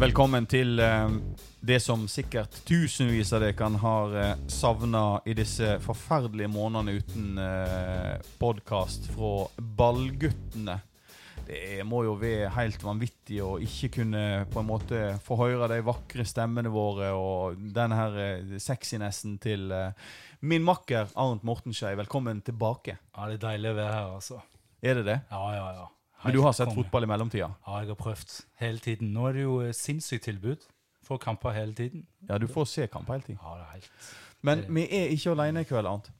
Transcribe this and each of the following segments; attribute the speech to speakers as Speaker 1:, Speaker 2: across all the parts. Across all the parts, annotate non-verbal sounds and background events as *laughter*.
Speaker 1: Velkommen til eh, det som sikkert tusenvis av dere har eh, savna i disse forferdelige månedene uten eh, podkast fra Ballguttene. Det må jo være helt vanvittig å ikke kunne på en måte få høre de vakre stemmene våre og denne her eh, sexinessen til eh, min makker Arnt Mortenskei. Velkommen tilbake.
Speaker 2: Ja, det er deilig å være her, altså.
Speaker 1: Er det det?
Speaker 2: Ja, ja, ja.
Speaker 1: Men du har sett
Speaker 2: konge.
Speaker 1: fotball i mellomtida?
Speaker 2: Ja, jeg har prøvd hele tiden. Nå er det jo eh, sinnssykt tilbud. Får kamper hele tiden.
Speaker 1: Ja, du får se kamper hele tiden.
Speaker 2: Ja, det er helt...
Speaker 1: Men vi er ikke alene i kveld, Arnt.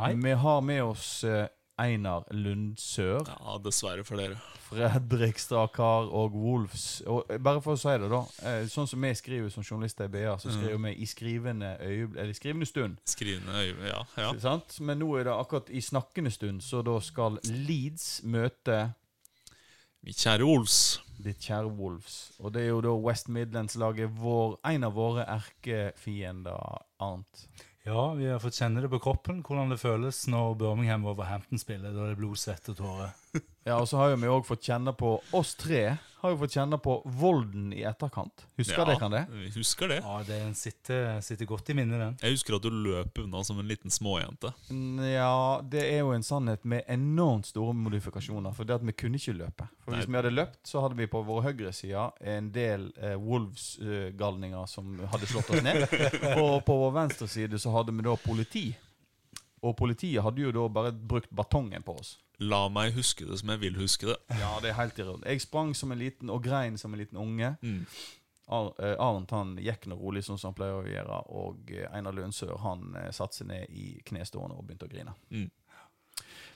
Speaker 2: Nei.
Speaker 1: Vi har med oss eh, Einar Lundsør,
Speaker 3: Ja, dessverre for dere.
Speaker 1: Fredrik Strakar og Wolfs. Og eh, bare for å si det, da. eh, Sånn som vi skriver som journalister i BA, så skriver vi i skrivende, øyeblikk eller skrivende stund.
Speaker 3: Skrivende øyeblikk, Ja. ja.
Speaker 1: Sant? Men nå er det akkurat i snakkende stund, så da skal Leeds møte
Speaker 3: Mitt kjære Ols.
Speaker 1: ditt kjære Wolves. Og det er jo da West Midlands-laget vår, en av våre erkefiender, Arnt.
Speaker 2: Ja, vi har fått kjenne det på kroppen, hvordan det føles når Birmingham Overhampton spiller. Da er det blod, svett og tårer. *laughs*
Speaker 1: Ja, og så har jo vi òg fått kjenne på Oss tre har jo fått kjenne på volden i etterkant. Husker
Speaker 3: ja,
Speaker 1: dere det?
Speaker 3: vi Husker det.
Speaker 2: Ja, det sitter, sitter godt i minnet, den.
Speaker 3: Jeg husker at du løp unna som en liten småjente.
Speaker 1: Ja, det er jo en sannhet med enormt store modifikasjoner. For det at vi kunne ikke løpe. For Hvis
Speaker 3: Nei.
Speaker 1: vi hadde løpt, så hadde vi på vår høyre side en del eh, Wolves-galninger som hadde slått oss ned. *laughs* og på vår venstre side så hadde vi da politi. Og politiet hadde jo da bare brukt batongen på oss.
Speaker 3: La meg huske det som jeg vil huske det.
Speaker 1: Ja, det er helt irrelevant. Jeg sprang som en liten, og grein som en liten unge.
Speaker 3: Mm.
Speaker 1: Ar eh, han gikk nå rolig, sånn som han pleier å gjøre. Og eh, Einar Lundsør han eh, satte seg ned i knestående og begynte å grine.
Speaker 3: Mm.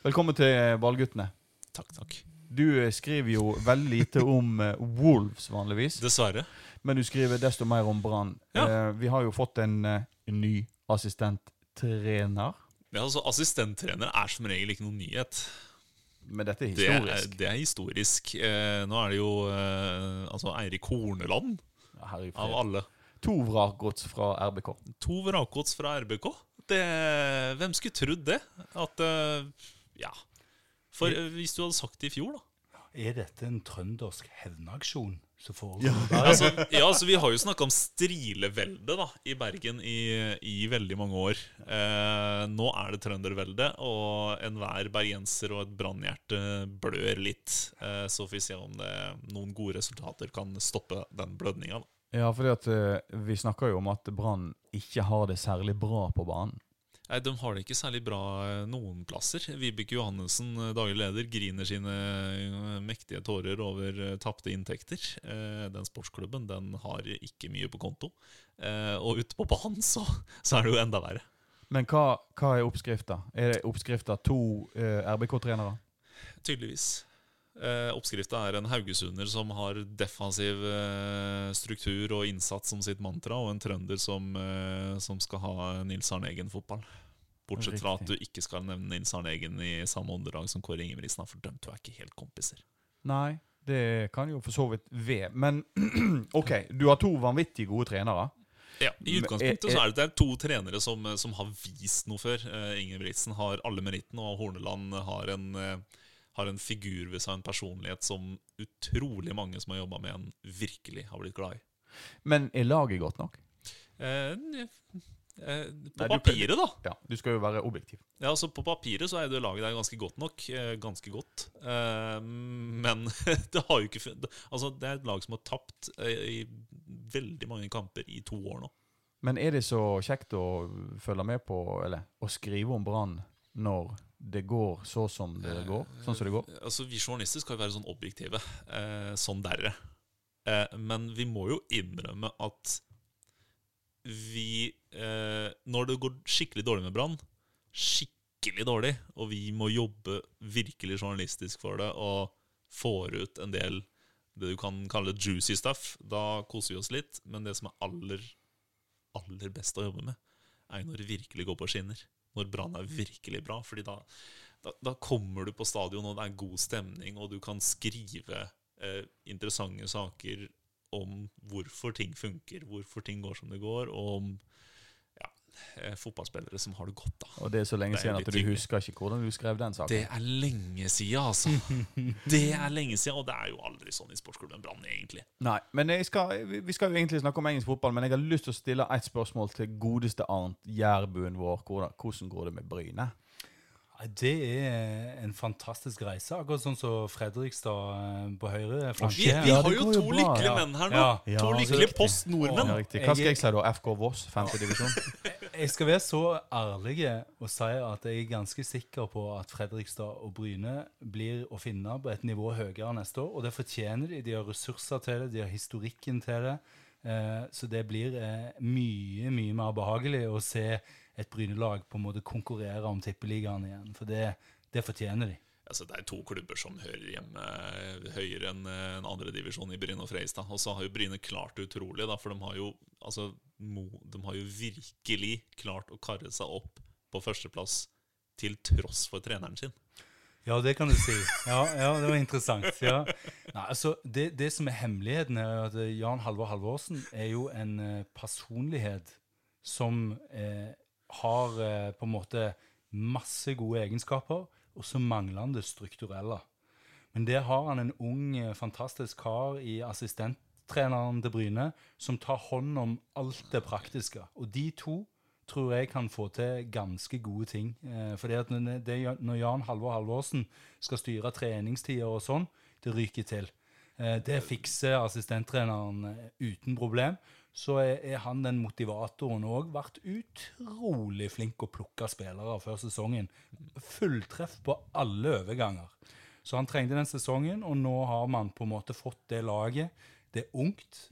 Speaker 1: Velkommen til Ballguttene.
Speaker 3: Takk, takk.
Speaker 1: Du skriver jo veldig lite om Wolves vanligvis,
Speaker 3: Dessverre.
Speaker 1: men du skriver desto mer om Brann.
Speaker 3: Ja.
Speaker 1: Vi har jo fått en, ny assistenttrener,
Speaker 3: Ja, altså, Assistenttrener er som regel ikke noen nyhet.
Speaker 1: Men dette er
Speaker 3: Det er,
Speaker 1: historisk.
Speaker 3: det er historisk. Eh, nå er det jo eh, altså Eirik Horneland,
Speaker 1: Ja,
Speaker 3: av alle.
Speaker 1: To vrakgods fra RBK.
Speaker 3: To vrakgods fra RBK. Det, hvem skulle trodd det? At eh, Ja. For eh, hvis du hadde sagt det i fjor, da.
Speaker 2: Er dette en trøndersk hevnaksjon som foregår?
Speaker 3: altså, ja, altså Vi har jo snakka om strilevelde da, i Bergen i, i veldig mange år. Eh, nå er det trønderveldet, og enhver bergenser og et brannhjerte blør litt. Eh, så får vi se om det, noen gode resultater kan stoppe den blødninga.
Speaker 1: Ja, fordi at eh, vi snakker jo om at Brann ikke har det særlig bra på banen.
Speaker 3: Nei, De har det ikke særlig bra eh, noen plasser. Vibeke Johannessen, eh, daglig leder, griner sine eh, mektige tårer over tapte inntekter. Den sportsklubben den har ikke mye på konto. Og ute på banen så, *laughs* så er det jo enda verre.
Speaker 1: Men hva, hva er oppskrifta? Er det oppskrifta to RBK-trenere?
Speaker 3: Tydeligvis. Eh, Oppskrifta er en haugesunder som har defensiv eh, struktur og innsats som sitt mantra, og en trønder som, eh, som skal ha Nils Arne Eggen-fotball. Bortsett fra at du ikke skal nevne Nils Arne Eggen i samme åndedrag som Kåre Ingebrigtsen har fordømt. Du er ikke helt kompiser.
Speaker 1: Nei, det kan jo for så vidt være. Men *clears throat* OK, du har to vanvittig gode trenere.
Speaker 3: Ja, I utgangspunktet
Speaker 1: eh,
Speaker 3: så er det, det to trenere som, som har vist noe før. Ingebrigtsen har alle merittene, og Horneland har en, har en figur ved seg, en personlighet som utrolig mange som har jobba med en, virkelig har blitt glad i.
Speaker 1: Men er laget godt nok?
Speaker 3: Eh, eh, på
Speaker 1: Nei, du-
Speaker 3: papiret, da.
Speaker 1: Ja, Du skal jo være objektiv.
Speaker 3: Ja, altså På papiret så er det laget der ganske godt nok. Eh, ganske godt. Eh, men *laughs* det har jo ikke funnet. Altså Det er et lag som har tapt eh, i veldig mange kamper i to år nå.
Speaker 1: Men er det så kjekt å følge med på, eller å skrive om Brann når det går så som det går? Sånn som det går?
Speaker 3: Altså Vi journalister skal jo være sånn objektive. Eh, sånn derre. Eh, men vi må jo innrømme at vi eh, Når det går skikkelig dårlig med Brann, skikkelig dårlig, og vi må jobbe virkelig journalistisk for det og får ut en del det du kan kalle juicy stuff, da koser vi oss litt. Men det som er aller, aller best å jobbe med, er jo når det virkelig går på skinner. Når Brann er virkelig bra. Fordi da, da, da kommer du på stadion, og det er god stemning, og du kan skrive eh, interessante saker om hvorfor ting funker, hvorfor ting går som det går, og om fotballspillere som har det godt, da.
Speaker 1: Og det er så lenge
Speaker 3: er
Speaker 1: siden at du husker ikke hvordan du skrev den saken.
Speaker 3: Det er lenge siden, altså. *laughs* Det er lenge siden, og det er jo aldri sånn i sportsklubben Brann, egentlig.
Speaker 1: Nei, men jeg skal, vi- skal jo egentlig snakke om engelsk fotball, men jeg har lyst til å stille ett spørsmål til godeste Arnt, jærbuen vår. Hvordan, hvordan går det med Bryne?
Speaker 2: Det er en fantastisk reise, akkurat sånn som Fredrikstad eh, på høyre
Speaker 3: Vi, vi har jo to lykkelige menn her nå.
Speaker 2: Ja.
Speaker 1: Ja,
Speaker 3: to lykkelige post nordmenn.
Speaker 1: Ja. Hva skal jeg si da? FK Voss, femte divisjon? *laughs*
Speaker 2: Jeg skal være så ærlig og si at jeg er ganske sikker på at Fredrikstad og Bryne blir å finne på et nivå høyere neste år, og det fortjener de. De har ressurser til det, de har historikken til det. Eh, så det blir eh, mye, mye mer behagelig å se et Bryne-lag på en måte konkurrere om tippeligaen igjen. For det, det fortjener de.
Speaker 3: Altså, det er to klubber som hører hjemme eh, høyere enn en andredivisjon i Bryne og Fredrikstad. Og så har jo Bryne klart det utrolig, da, for de har jo, altså, mo, de har jo virkelig klart å karre seg opp på førsteplass til tross for treneren sin.
Speaker 2: Ja, det kan du si. Ja, ja det var interessant. Ja. Nei, altså, det, det som er hemmeligheten, er at Jan Halvor Halvorsen er jo en eh, personlighet som eh, har eh, på en måte masse gode egenskaper, og så mangler han det strukturelle. Men der har han en ung, eh, fantastisk kar i assistenttreneren til Bryne som tar hånd om alt det praktiske. Og de to tror jeg kan få til ganske gode ting. Eh, fordi at når Jan Halvor Halvorsen skal styre treningstider og sånn, det ryker til. Eh, det fikser assistenttreneren eh, uten problem. Så er, er han den motivatoren òg. Vært utrolig flink å plukke spillere før sesongen. Fulltreff på alle overganger. Så han trengte den sesongen, og nå har man på en måte fått det laget. Det er ungt.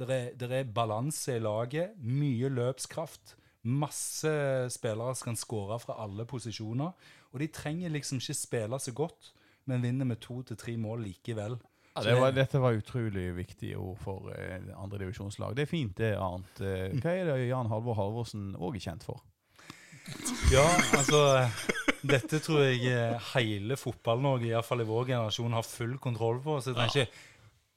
Speaker 2: Det er, det er balanse i laget. Mye løpskraft. Masse spillere som kan skåre fra alle posisjoner. Og de trenger liksom ikke spille så godt, men vinner med to til tre mål likevel.
Speaker 1: Ja, det var, dette var utrolig viktige ord for eh, andredivisjonslag. Det er fint, det, Arnt. Eh, hva er det Jan Halvor Halvorsen òg er kjent for?
Speaker 2: Ja, altså Dette tror jeg eh, hele Fotball-Norge, iallfall i vår generasjon, har full kontroll på. Så jeg trenger ikke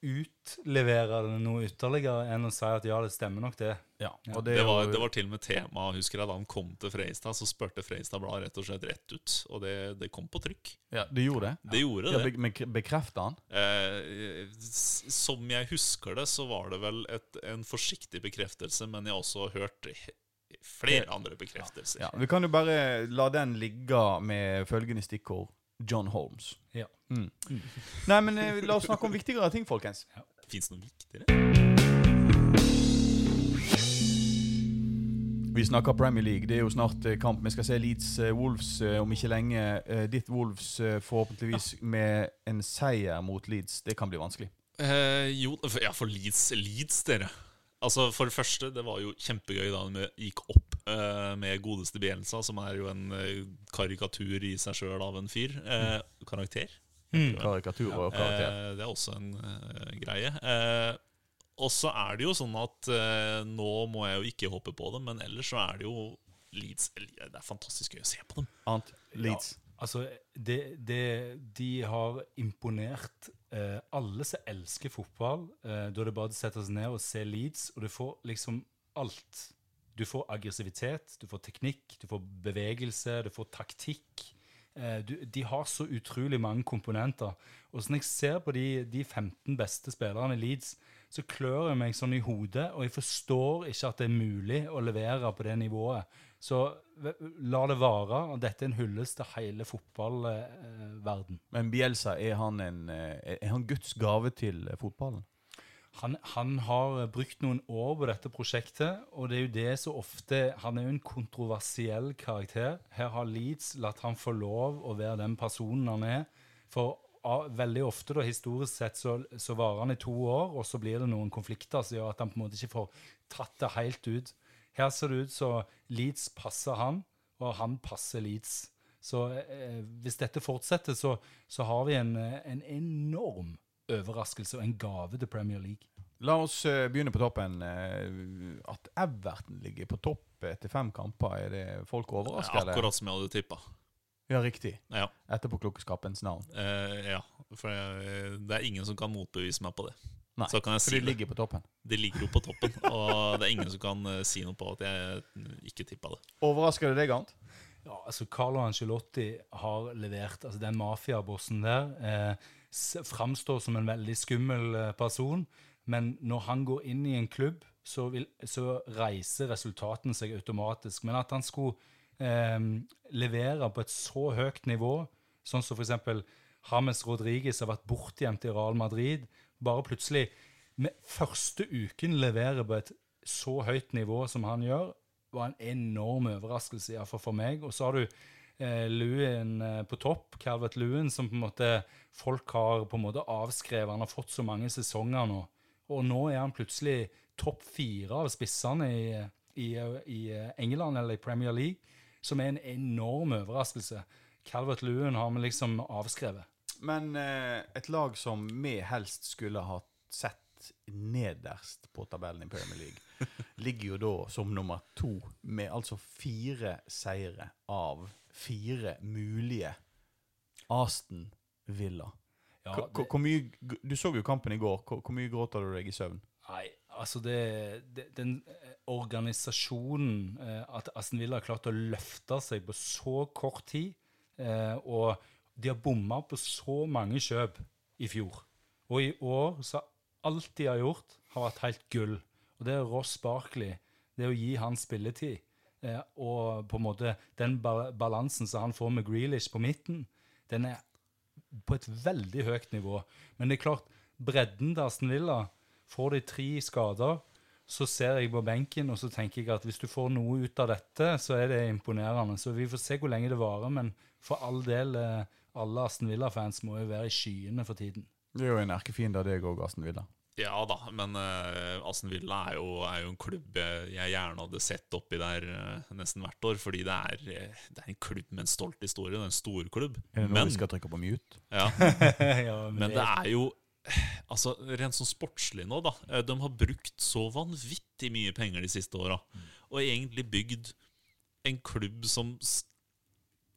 Speaker 2: utlevere det noe ytterligere enn å si at ja, det stemmer nok, det.
Speaker 1: Ja,
Speaker 2: Ja.
Speaker 1: og
Speaker 3: Det,
Speaker 1: er
Speaker 3: var,
Speaker 1: jo-
Speaker 3: det var til og med tema husker jeg da han kom til Freistad, Så spurte Freistad Blad rett og slett rett ut. Og det, det kom på trykk.
Speaker 1: ja, Det gjorde det?
Speaker 3: Det gjorde
Speaker 1: Ja,
Speaker 3: det.
Speaker 1: Ja, be bekrefter han?
Speaker 3: Eh, som jeg husker det, så var det vel et, en forsiktig bekreftelse, men jeg har også hørt flere andre bekreftelser.
Speaker 1: Ja, Vi kan jo bare la den ligge med følgende stikkord. John Holmes.
Speaker 2: Ja.
Speaker 1: Mm. Nei, men eh, la oss snakke om viktigere ting, folkens.
Speaker 3: Fins det noe viktigere?
Speaker 1: Vi snakker Premier League. Det er jo snart eh, kamp. Vi skal se Leeds eh, Wolves eh, om ikke lenge. Eh, Ditt Wolves eh, forhåpentligvis med en seier mot Leeds. Det kan bli vanskelig.
Speaker 3: Eh, jo, ja, for Leeds, Leeds, dere. Altså, For det første, det var jo kjempegøy da de gikk opp eh, med godeste Bielsa, som er jo en eh, karikatur i seg sjøl av en fyr. Eh, karakter.
Speaker 1: Karikatur og karakter.
Speaker 3: Eh, det er også en greie. Eh, og så er det jo sånn at nå må jeg jo ikke hoppe på dem, men ellers så er det jo Leeds Det er fantastisk gøy å se på dem.
Speaker 1: Ant Leeds.
Speaker 2: Altså, det, det, de har imponert eh, alle som elsker fotball. Eh, da er det bare å sette seg ned og se Leeds, og du får liksom alt. Du får aggressivitet, du får teknikk, du får bevegelse, du får taktikk. Eh, du, de har så utrolig mange komponenter. Og når jeg ser på de, de 15 beste spillerne i Leeds, så klør jeg meg sånn i hodet, og jeg forstår ikke at det er mulig å levere på det nivået. Så la det vare. og Dette er en hyllest til hele fotballverden.
Speaker 1: Men Bielsa, er han, en, eh, er han Guds gave til eh, fotballen?
Speaker 2: Han, han har brukt noen år på dette prosjektet, og det er jo det så ofte Han er jo en kontroversiell karakter. Her har Leeds latt han få lov å være den personen han er. For veldig ofte, da, historisk sett, så, så varer han i to år, og så blir det noen konflikter som gjør at han på en måte ikke får tatt det helt ut. Her ser det ut som Leeds passer han, og han passer Leeds. Så eh, hvis dette fortsetter, så, så har vi en, eh, en enorm overraskelse og en gave til Premier League.
Speaker 1: La oss eh, begynne på toppen. Eh, at Everton ligger på topp etter fem kamper, er det folk overraska? Ja,
Speaker 3: Akkurat som jeg hadde tippa.
Speaker 1: Ja, riktig.
Speaker 3: Ja,
Speaker 1: Etterpåklokskapens navn.
Speaker 3: eh, ja, for jeg, det er ingen som kan motbevise meg på det.
Speaker 1: Nei,
Speaker 3: Så kan jeg
Speaker 1: for
Speaker 3: si
Speaker 1: de
Speaker 3: det.
Speaker 1: ligger på toppen.
Speaker 3: De ligger jo på toppen, og det er ingen som kan eh, si noe på at jeg ikke tippa det.
Speaker 1: Overrasker det deg, Arnt?
Speaker 2: Ja, altså Carlo Angelotti har levert altså Den mafiabossen der eh, framstår som en veldig skummel eh, person. Men når han går inn i en klubb, så, vil, så reiser resultatene seg automatisk. Men at han skulle eh, leverer på et så høyt nivå, sånn som f.eks. James Rodriguez har vært bortgjemt i Real Madrid, bare plutselig med første uken leverer på et så høyt nivå som han gjør, var en enorm overraskelse, iallfall for meg. Og så har du eh, Lewin eh, på topp, Calvert Lewin, som på en måte folk har på en måte avskrevet. Han har fått så mange sesonger nå. Og nå er han plutselig topp fire av spissene i, i, i England eller i Premier League, som er en enorm overraskelse. Calvert Lewin har vi liksom avskrevet.
Speaker 1: Men eh, et lag som vi helst skulle ha sett nederst på tabellen i Premier League, *laughs* ligger jo da som nummer to med altså fire seire av fire mulige Aston Villa.
Speaker 2: Ja, det-
Speaker 1: hvor- mye, du så jo kampen i går. Hvor, mye gråter du deg i søvn?
Speaker 2: Nei, altså det, det Den organisasjonen eh, At Aston Villa har klart å løfte seg på så kort tid, eh, og de har bomma på så mange kjøp i fjor. Og i år så alt de har gjort, har vært helt gull. Og det er Ross Barkley. Det å gi han spilletid. Eh, og på en måte den balansen som han får med Grealish på midten, den er på et veldig høyt nivå. Men det er klart, bredden til Aston Villa Får de tre skader, så ser jeg på benken og så tenker jeg at hvis du får noe ut av dette, så er det imponerende. Så vi får se hvor lenge det varer, men for all del, eh, alle Aston Villa-fans må jo være i skyene for tiden.
Speaker 1: Det er jo en erkefiende av deg òg, Aston Villa.
Speaker 3: Ja da, men uh, Aston Villa er jo, er jo en klubb jeg gjerne hadde sett oppi der uh, nesten hvert år. Fordi det er, det er en klubb med en stolt historie. Det er en stor klubb.
Speaker 1: Er det nå
Speaker 3: Men,
Speaker 1: vi skal trykke på mute?
Speaker 3: ja, *laughs*
Speaker 2: ja,
Speaker 3: men det er jo Altså, Rent sånn sportslig nå, da. eh, De har brukt så vanvittig mye penger de siste åra. Og egentlig bygd en klubb som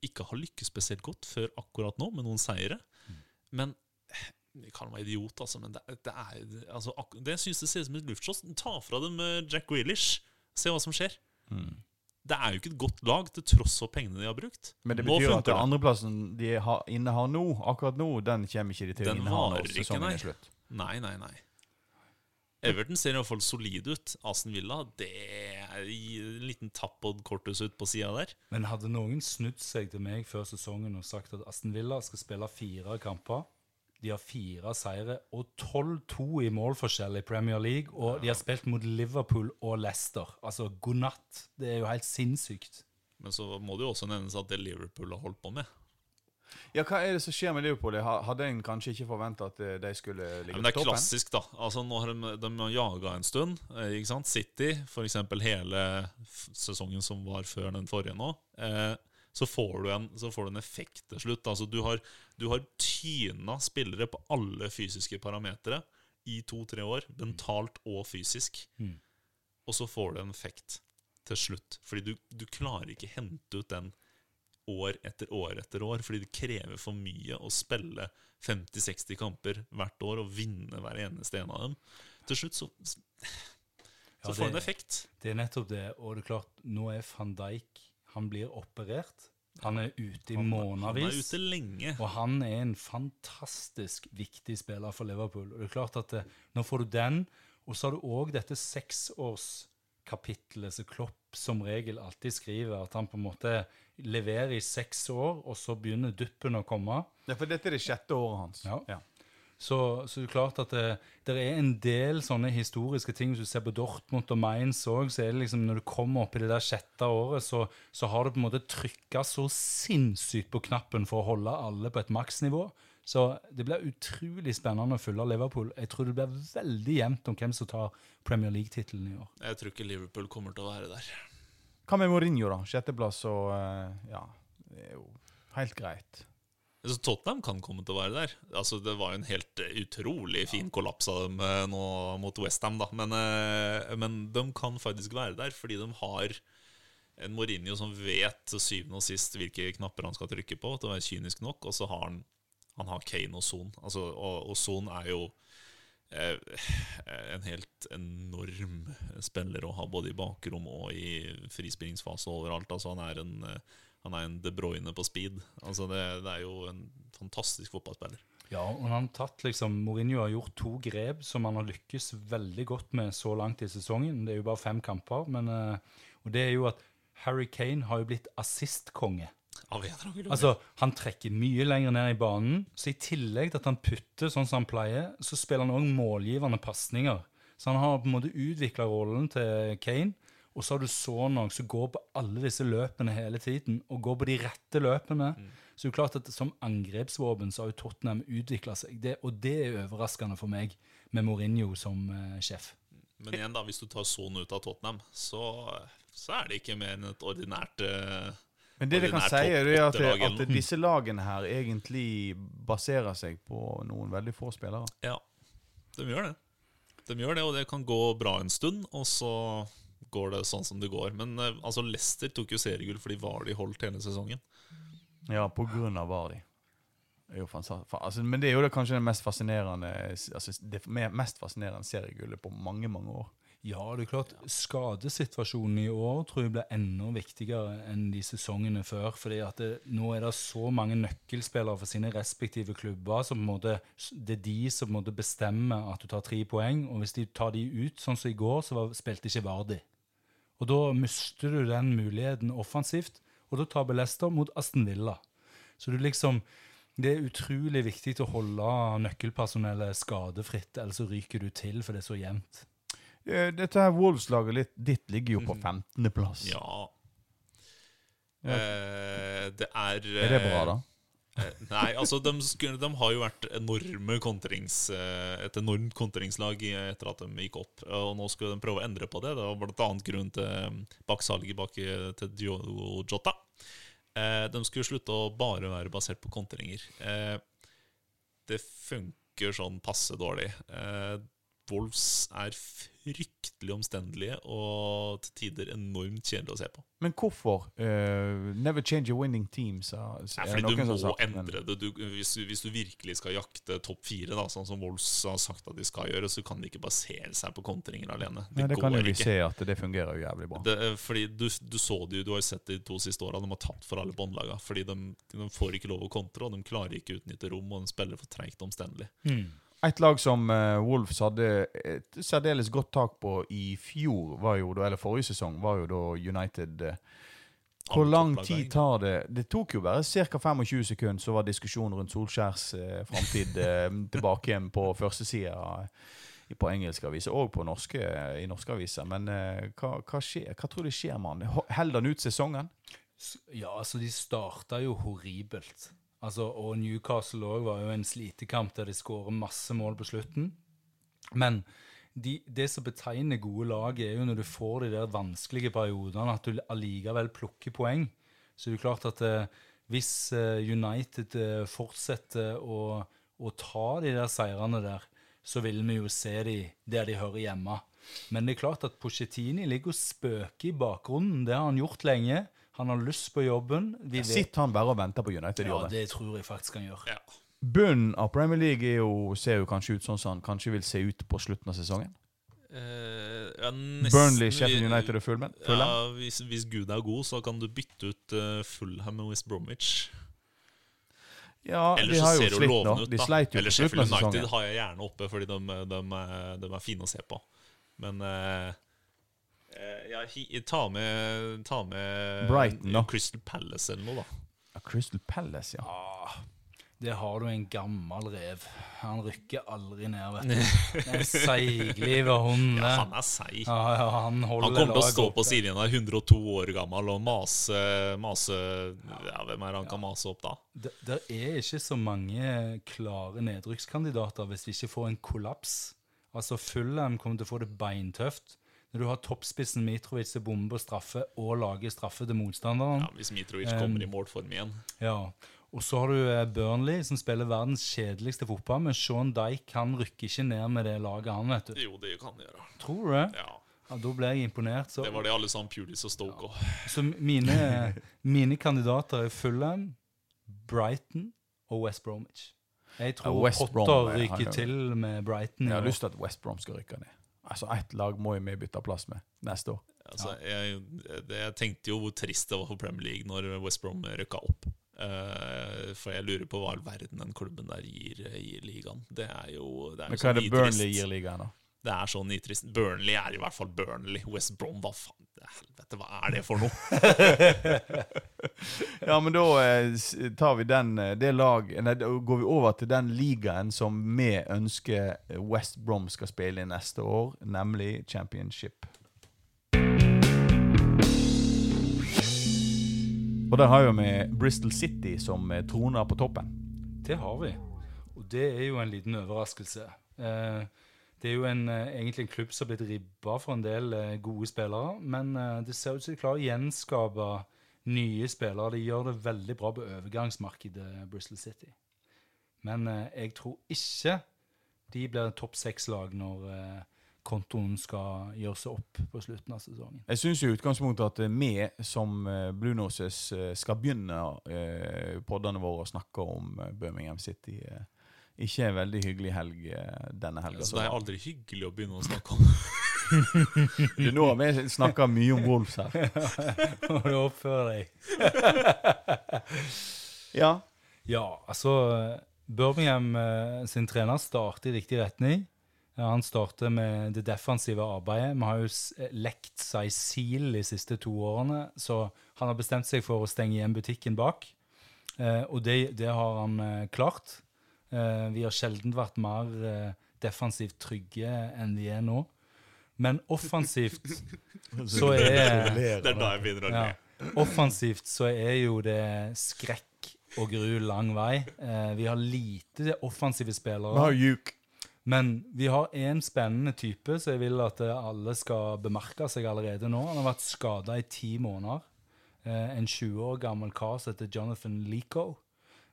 Speaker 3: ikke har lykkes spesielt godt før akkurat nå, med noen seire. Men jeg kaller meg idiot, altså, men det, det er altså, Det synes det ser ut som et luftslott. Ta fra dem eh, Jack Grealish. Se hva som skjer. Det er jo ikke et godt lag, til tross for pengene de har brukt.
Speaker 1: Men det betyr at den andreplassen de har, innehar nå, akkurat nå, den kommer ikke de til å
Speaker 3: Den
Speaker 1: inneha når sesongen
Speaker 3: nei.
Speaker 1: er slutt.
Speaker 3: Nei, nei, nei. Everton ser i hvert fall solid ut. Aston Villa det er en liten tappod korthus ut på sida der.
Speaker 2: Men hadde noen snudd seg til meg før sesongen og sagt at Aston Villa skal spille fire kamper De har fire seire og 12-2 i målforskjell i Premier League, og de har spilt mot Liverpool og Leicester. Altså, god natt. Det er jo helt sinnssykt.
Speaker 3: Men så må det jo også nevnes at det Liverpool har holdt på med.
Speaker 1: Ja, Hva er det som skjer med Liverpool? Ha- Hadde en kanskje ikke forventa at eh, de skulle ligge
Speaker 3: Ja,
Speaker 1: ligge
Speaker 3: men det
Speaker 1: på
Speaker 3: er
Speaker 1: toppen?
Speaker 3: klassisk, da. Altså Nå har de, de har jaga en stund. eh, Ikke sant? City, f.eks. hele sesongen som var før den forrige nå. Eh, så, får du en, så får du en effekt til slutt. Altså Du har, du har tyna spillere på alle fysiske parametere i to-tre år. Mentalt og fysisk.
Speaker 2: Mm.
Speaker 3: Og så får du en effekt til slutt. Fordi du, du klarer ikke hente ut den år etter år etter år, fordi det krever for mye å spille 50-60 kamper hvert år og vinne hver eneste en av dem. Til slutt så, så
Speaker 2: Ja,
Speaker 3: får det en effekt.
Speaker 2: Det er nettopp det. Og det er klart, nå er van Dijk Han blir operert. Han er ute i
Speaker 3: månedsvis. han er ute lenge.
Speaker 2: Og han er en fantastisk viktig spiller for Liverpool. Og det er klart at det, Nå får du den, og så har du òg dette seksårskapitlet som Klopp som regel alltid skriver. At han på en måte leverer i seks år, og så begynner duppen å komme.
Speaker 1: Ja, for dette er det sjette året hans.
Speaker 2: Ja. Ja. Så, så det er klart at det, det er en del sånne historiske ting. Hvis du ser på Dortmund og Mainz òg, så er det liksom når du kommer opp i det der sjette året, så, så har du på en måte trykka så sinnssykt på knappen for å holde alle på et maksnivå. Så det blir utrolig spennende å følge Liverpool. Jeg tror det blir veldig jevnt om hvem som tar Premier League-tittelen i år.
Speaker 3: Jeg tror ikke Liverpool kommer til å være der.
Speaker 1: Hva med Mourinho, da? Sjetteplass og eh, Ja, det er jo helt greit.
Speaker 3: Så Tottenham kan komme til å være der. Altså Det var jo en helt eh, utrolig fin kollaps av dem eh, nå mot Westham, da. Men, eh, men de kan faktisk være der, fordi de har en Mourinho som vet til syvende og sist hvilke knapper han skal trykke på, til å være kynisk nok, og så har han han har Kane og Son. Altså, og, og Son er jo eh, en helt enorm spiller å ha både i bakrom og i frispillingsfase og overalt. Altså, han er en, eh, han er en De Bruyne på speed. Altså, det, det er jo en fantastisk fotballspiller.
Speaker 2: Ja, og han har tatt liksom, Mourinho har gjort to grep som han har lykkes veldig godt med så langt i sesongen. Det er jo bare fem kamper. Men, eh, og det er jo at Harry Kane har jo blitt assistkonge. Altså, Han trekker mye lenger ned i banen. Så i tillegg til at han putter sånn som han pleier, så spiller han òg målgivende pasninger. Så han har på en måte utvikla rollen til Kane. Og så har du Son noen som går på alle disse løpene hele tiden. Og går på de rette løpene. Så det er klart at som angrepsvåpen så har jo Tottenham utvikla seg. Det, og det er overraskende for meg, med Mourinho som uh, sjef.
Speaker 3: Men igjen, da, hvis du tar Son ut av Tottenham, så, så er det ikke mer enn et ordinært uh
Speaker 1: Men det de kan si, er at, at disse lagene her egentlig baserer seg på noen veldig få spillere.
Speaker 3: Ja, de gjør det. De gjør det, og det kan gå bra en stund, og så går det sånn som det går. Men eh, altså, Leicester tok jo seriegull fordi Vardy holdt hele sesongen.
Speaker 1: Ja, på grunn av Vardi. Altså, men det er jo det kanskje det mest fascinerende altså, Det mest fascinerende seriegullet på mange, mange år.
Speaker 2: Ja, det er klart. Skadesituasjonen i år tror jeg blir enda viktigere enn de sesongene før. fordi at det, nå er det så mange nøkkelspillere for sine respektive klubber. som på en måte, Det er de som på en måte bestemmer at du tar tre poeng. Og hvis de tar de ut, sånn som i går, så var, spilte ikke Vardi. Og da mister du den muligheten offensivt, og da taper Leicester mot Aston Villa. Så du liksom Det er utrolig viktig å holde nøkkelpersonellet skadefritt, ellers så ryker du til, for det er så jevnt.
Speaker 1: Eh, Dette her Wolves-laget ditt ligger jo på 15.-plass.
Speaker 3: Ja.
Speaker 1: Ja.
Speaker 3: Eh, det er
Speaker 1: Er det bra, da?
Speaker 3: Eh, nei, altså de, de har jo vært enorme kontrings, eh, et enormt kontringslag etter at de gikk opp. Og nå skulle de prøve å endre på det. Det var bl.a. grunnen til eh, baksalget bak til Diogo Jota. Eh, de skulle slutte å bare være basert på kontringer. Eh, det funker sånn passe dårlig. Eh, Wolves er fryktelig omstendelige og til tider enormt kjedelige å se på.
Speaker 1: Men hvorfor? Uh, never change a winning team, sa
Speaker 3: ja,
Speaker 1: er
Speaker 3: fordi du må
Speaker 1: sagt,
Speaker 3: endre det. Du, hvis, du, hvis du virkelig skal jakte topp fire, da, sånn som Wolves har sagt at de skal gjøre, så kan de ikke basere seg på kontringer alene. Det,
Speaker 1: Nei, det kan jo vi
Speaker 3: ikke.
Speaker 1: se at det fungerer jo jævlig bra.
Speaker 3: Det, er fordi du, du så det jo, du har jo sett det de to siste åra, de har tapt for alle båndlagene. Fordi de, de får ikke lov å kontre, og de klarer ikke å utnytte rom, og de spiller for treigt omstendelig.
Speaker 1: Et lag som eh, Wolves hadde et særdeles godt tak på i fjor, da, eller forrige sesong, var jo da United eh, Hvor lang tid tar det? Det tok jo bare ca. 25 sekunder, så var diskusjonen rundt Solskjærs eh, framtid eh, *laughs* tilbake igjen på førstesida på engelske aviser, og på norske, i norske aviser. Men eh, hva, hva, skjer? hva tror du skjer med han? Holder han ut sesongen?
Speaker 2: Ja, altså de starta jo horribelt. Altså, og Newcastle òg var jo en slitekamp der de skårer masse mål på slutten. Men de, det som betegner gode lag, er jo når du får de der vanskelige periodene, at du allikevel plukker poeng. Så det er jo klart at eh, hvis eh, United eh, fortsetter å, å ta de der seirene der, så vil vi jo se de der de hører hjemme. Men det er klart at Pochettini ligger og spøker i bakgrunnen. Det har han gjort lenge. Han har lyst på jobben. Vi
Speaker 1: Sitter han bare og venter på
Speaker 2: United?
Speaker 1: Ja,
Speaker 2: det tror jeg faktisk han gjør.
Speaker 3: Ja.
Speaker 1: Bunnen av Premier League er jo, ser jo kanskje ut sånn som han kanskje vil se ut på slutten av sesongen?
Speaker 3: Uh, ja, nesten-
Speaker 1: Burnley, Sheffield United og Fulham?
Speaker 3: Ja, hvis, hvis Gud er god, så kan du bytte ut uh, Fulham med West Bromwich.
Speaker 1: Ja,
Speaker 3: Ellers
Speaker 1: de
Speaker 3: så
Speaker 1: har jo
Speaker 3: ser jo
Speaker 1: slitt nå.
Speaker 3: lovende ut.
Speaker 1: De sleit jo
Speaker 3: Eller Sheffield United har jeg gjerne oppe, fordi de, de, er- de er fine å se på. Men eh, ja, hi- ta med, ta med
Speaker 1: Brighton, da.
Speaker 3: Crystal Palace eller noe, da.
Speaker 1: Ja, Crystal Palace, ja.
Speaker 2: Det har du en gammel rev. Han rykker aldri ned, vet du. *laughs* Den seiglive hunden.
Speaker 3: Ja, han er seig.
Speaker 2: Ja, ja, han
Speaker 3: Han kommer til å stå på sidelinja, er 102 år gammel, og mase, mase ja, Hvem er det han kan mase opp da?
Speaker 2: Det, det er ikke så mange klare nedrykkskandidater hvis vi ikke får en kollaps. Altså Fulham kommer til å få det beintøft. Når du har toppspissen Mitrovic som bomber straffe og lager straffe til motstanderen.
Speaker 3: Ja, hvis Mitrovic kommer i målform igjen.
Speaker 2: Ja. Og så har du eh, Burnley, som spiller verdens kjedeligste fotball. Men Sean Dyke han rykker ikke ned med det laget, han, vet du.
Speaker 3: Jo, det kan han gjøre.
Speaker 2: Tror du det?
Speaker 3: Ja,
Speaker 2: Ja, Da ble jeg imponert. Så,
Speaker 3: Det var det alle sa om Pulis og Stoke òg.
Speaker 2: så mine, *laughs* mine kandidater er Fulham, Brighton og West Bromwich. Jeg
Speaker 1: Ja,
Speaker 2: tror
Speaker 1: West Brom,
Speaker 2: Potter
Speaker 1: eh,
Speaker 2: ryker til med Brighton.
Speaker 1: Jeg har lyst til at West Brom skal rykke ned. Altså, Ett lag må jo vi bytte plass med neste år.
Speaker 3: Altså, jeg, det, jeg tenkte jo hvor trist det var for Premier League når West Brom rykka opp. Uh, for jeg lurer på hva all verden den klubben der gir, gir ligaen. Det er jo det er
Speaker 1: Men hva er det Burnley gir ligaen, da?
Speaker 3: Det er så nitrist. Burnley er i hvert fall Burnley. West Brom, hva faen? Helvete, hva er det for noe? *laughs*
Speaker 1: Ja, men da eh, tar vi den eh, det lag Nei, da går vi over til den ligaen som vi ønsker West Brom skal spille i neste år, nemlig Championship. Og der har jo vi Bristol City som eh, troner på toppen.
Speaker 2: Det har vi. Og det er jo en liten overraskelse. Eh, det er jo en, eh, egentlig en klubb som har blitt ribba for en del eh, gode spillere. Men eh, det ser ut som de klarer å gjenskape nye spillere. De gjør det veldig bra på overgangsmarkedet, Bristol City. Men jeg tror ikke de blir topp seks-lag når kontoen skal gjøre seg opp på slutten av sesongen.
Speaker 1: Jeg syns i utgangspunktet at vi som Blue Noses skal begynne poddene våre å snakke om Birmingham City. Ikke en veldig hyggelig helg eh, denne helga.
Speaker 3: Så det er aldri hyggelig å begynne å *laughs* snakke om
Speaker 1: Det er nå har vi snakka mye om Wolves her. *laughs*
Speaker 2: Må du oppføre deg. *laughs*
Speaker 1: Ja.
Speaker 2: Ja, altså Birmingham eh, sin trener starter i riktig retning. Ja, han starter med det defensive arbeidet. Vi har jo eh, lekt seg sil de siste to årene, så han har bestemt seg for å stenge igjen butikken bak. Eh, og det, det har han klart. Eh, vi har sjelden vært mer eh, defensivt trygge enn vi er nå. Men offensivt *laughs* så er
Speaker 3: Det er da jeg begynner å le.
Speaker 2: Offensivt så er jo det skrekk og gru lang vei. Eh, vi har lite offensive spillere. Men vi har én spennende type, så jeg vil at alle skal bemerke seg allerede nå. Han har vært skada i ti måneder. En 20 år gammel kar som heter Jonathan Leaco.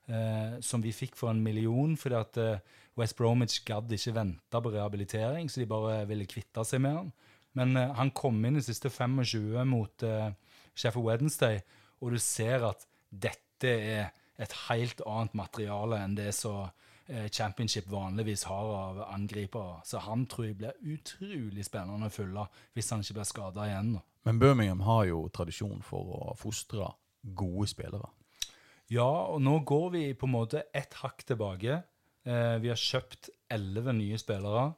Speaker 2: Eh, som vi fikk for en million fordi at eh, West Bromwich gadd ikke vente på rehabilitering, så de bare ville kvitte seg med han. Men eh, han kom inn i siste 25 mot eh, Sheffield Wednesday, og du ser at dette er et helt annet materiale enn det som eh, Championship vanligvis har av angripere. Så han tror jeg blir utrolig spennende å følge hvis han ikke blir skada igjen.
Speaker 1: Men Birmingham har jo tradisjon for å fostre gode spillere.
Speaker 2: Ja, og nå går vi på en måte ett hakk tilbake. Eh, vi har kjøpt elleve nye spillere.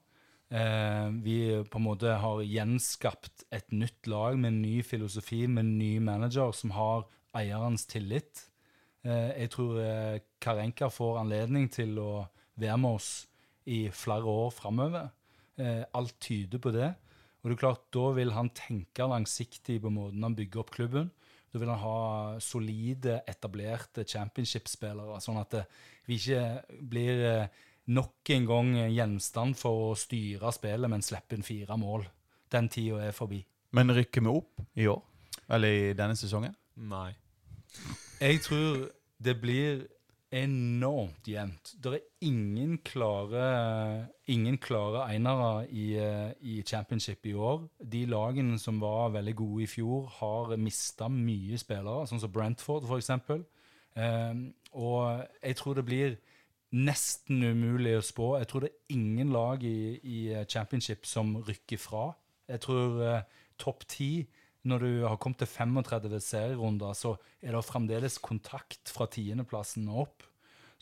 Speaker 2: Eh, vi på en måte har gjenskapt et nytt lag med en ny filosofi, med en ny manager som har eierens tillit. Eh, jeg tror eh, Karenka får anledning til å være med oss i flere år framover. Eh, alt tyder på det. Og det er klart, Da vil han tenke langsiktig på måten han bygger opp klubben. Da vil han ha solide, etablerte championship-spillere, sånn at vi ikke blir eh, nok en gang gjenstand for å styre spillet, men slippe inn fire mål. Den tida er forbi.
Speaker 1: Men rykker vi opp i år? Eller i denne sesongen?
Speaker 3: Nei.
Speaker 2: Jeg tror det blir enormt jevnt. Det er ingen klare, ingen klare einere i, eh, i championship i år. De lagene som var veldig gode i fjor, har mista mye spillere, sånn som Brentford f.eks. Um, og jeg tror det blir nesten umulig å spå. Jeg tror det er ingen lag i, i championship som rykker fra. Jeg tror eh, topp ti når du har kommet til 35 serierunder, så er det fremdeles kontakt fra tiendeplassen og opp.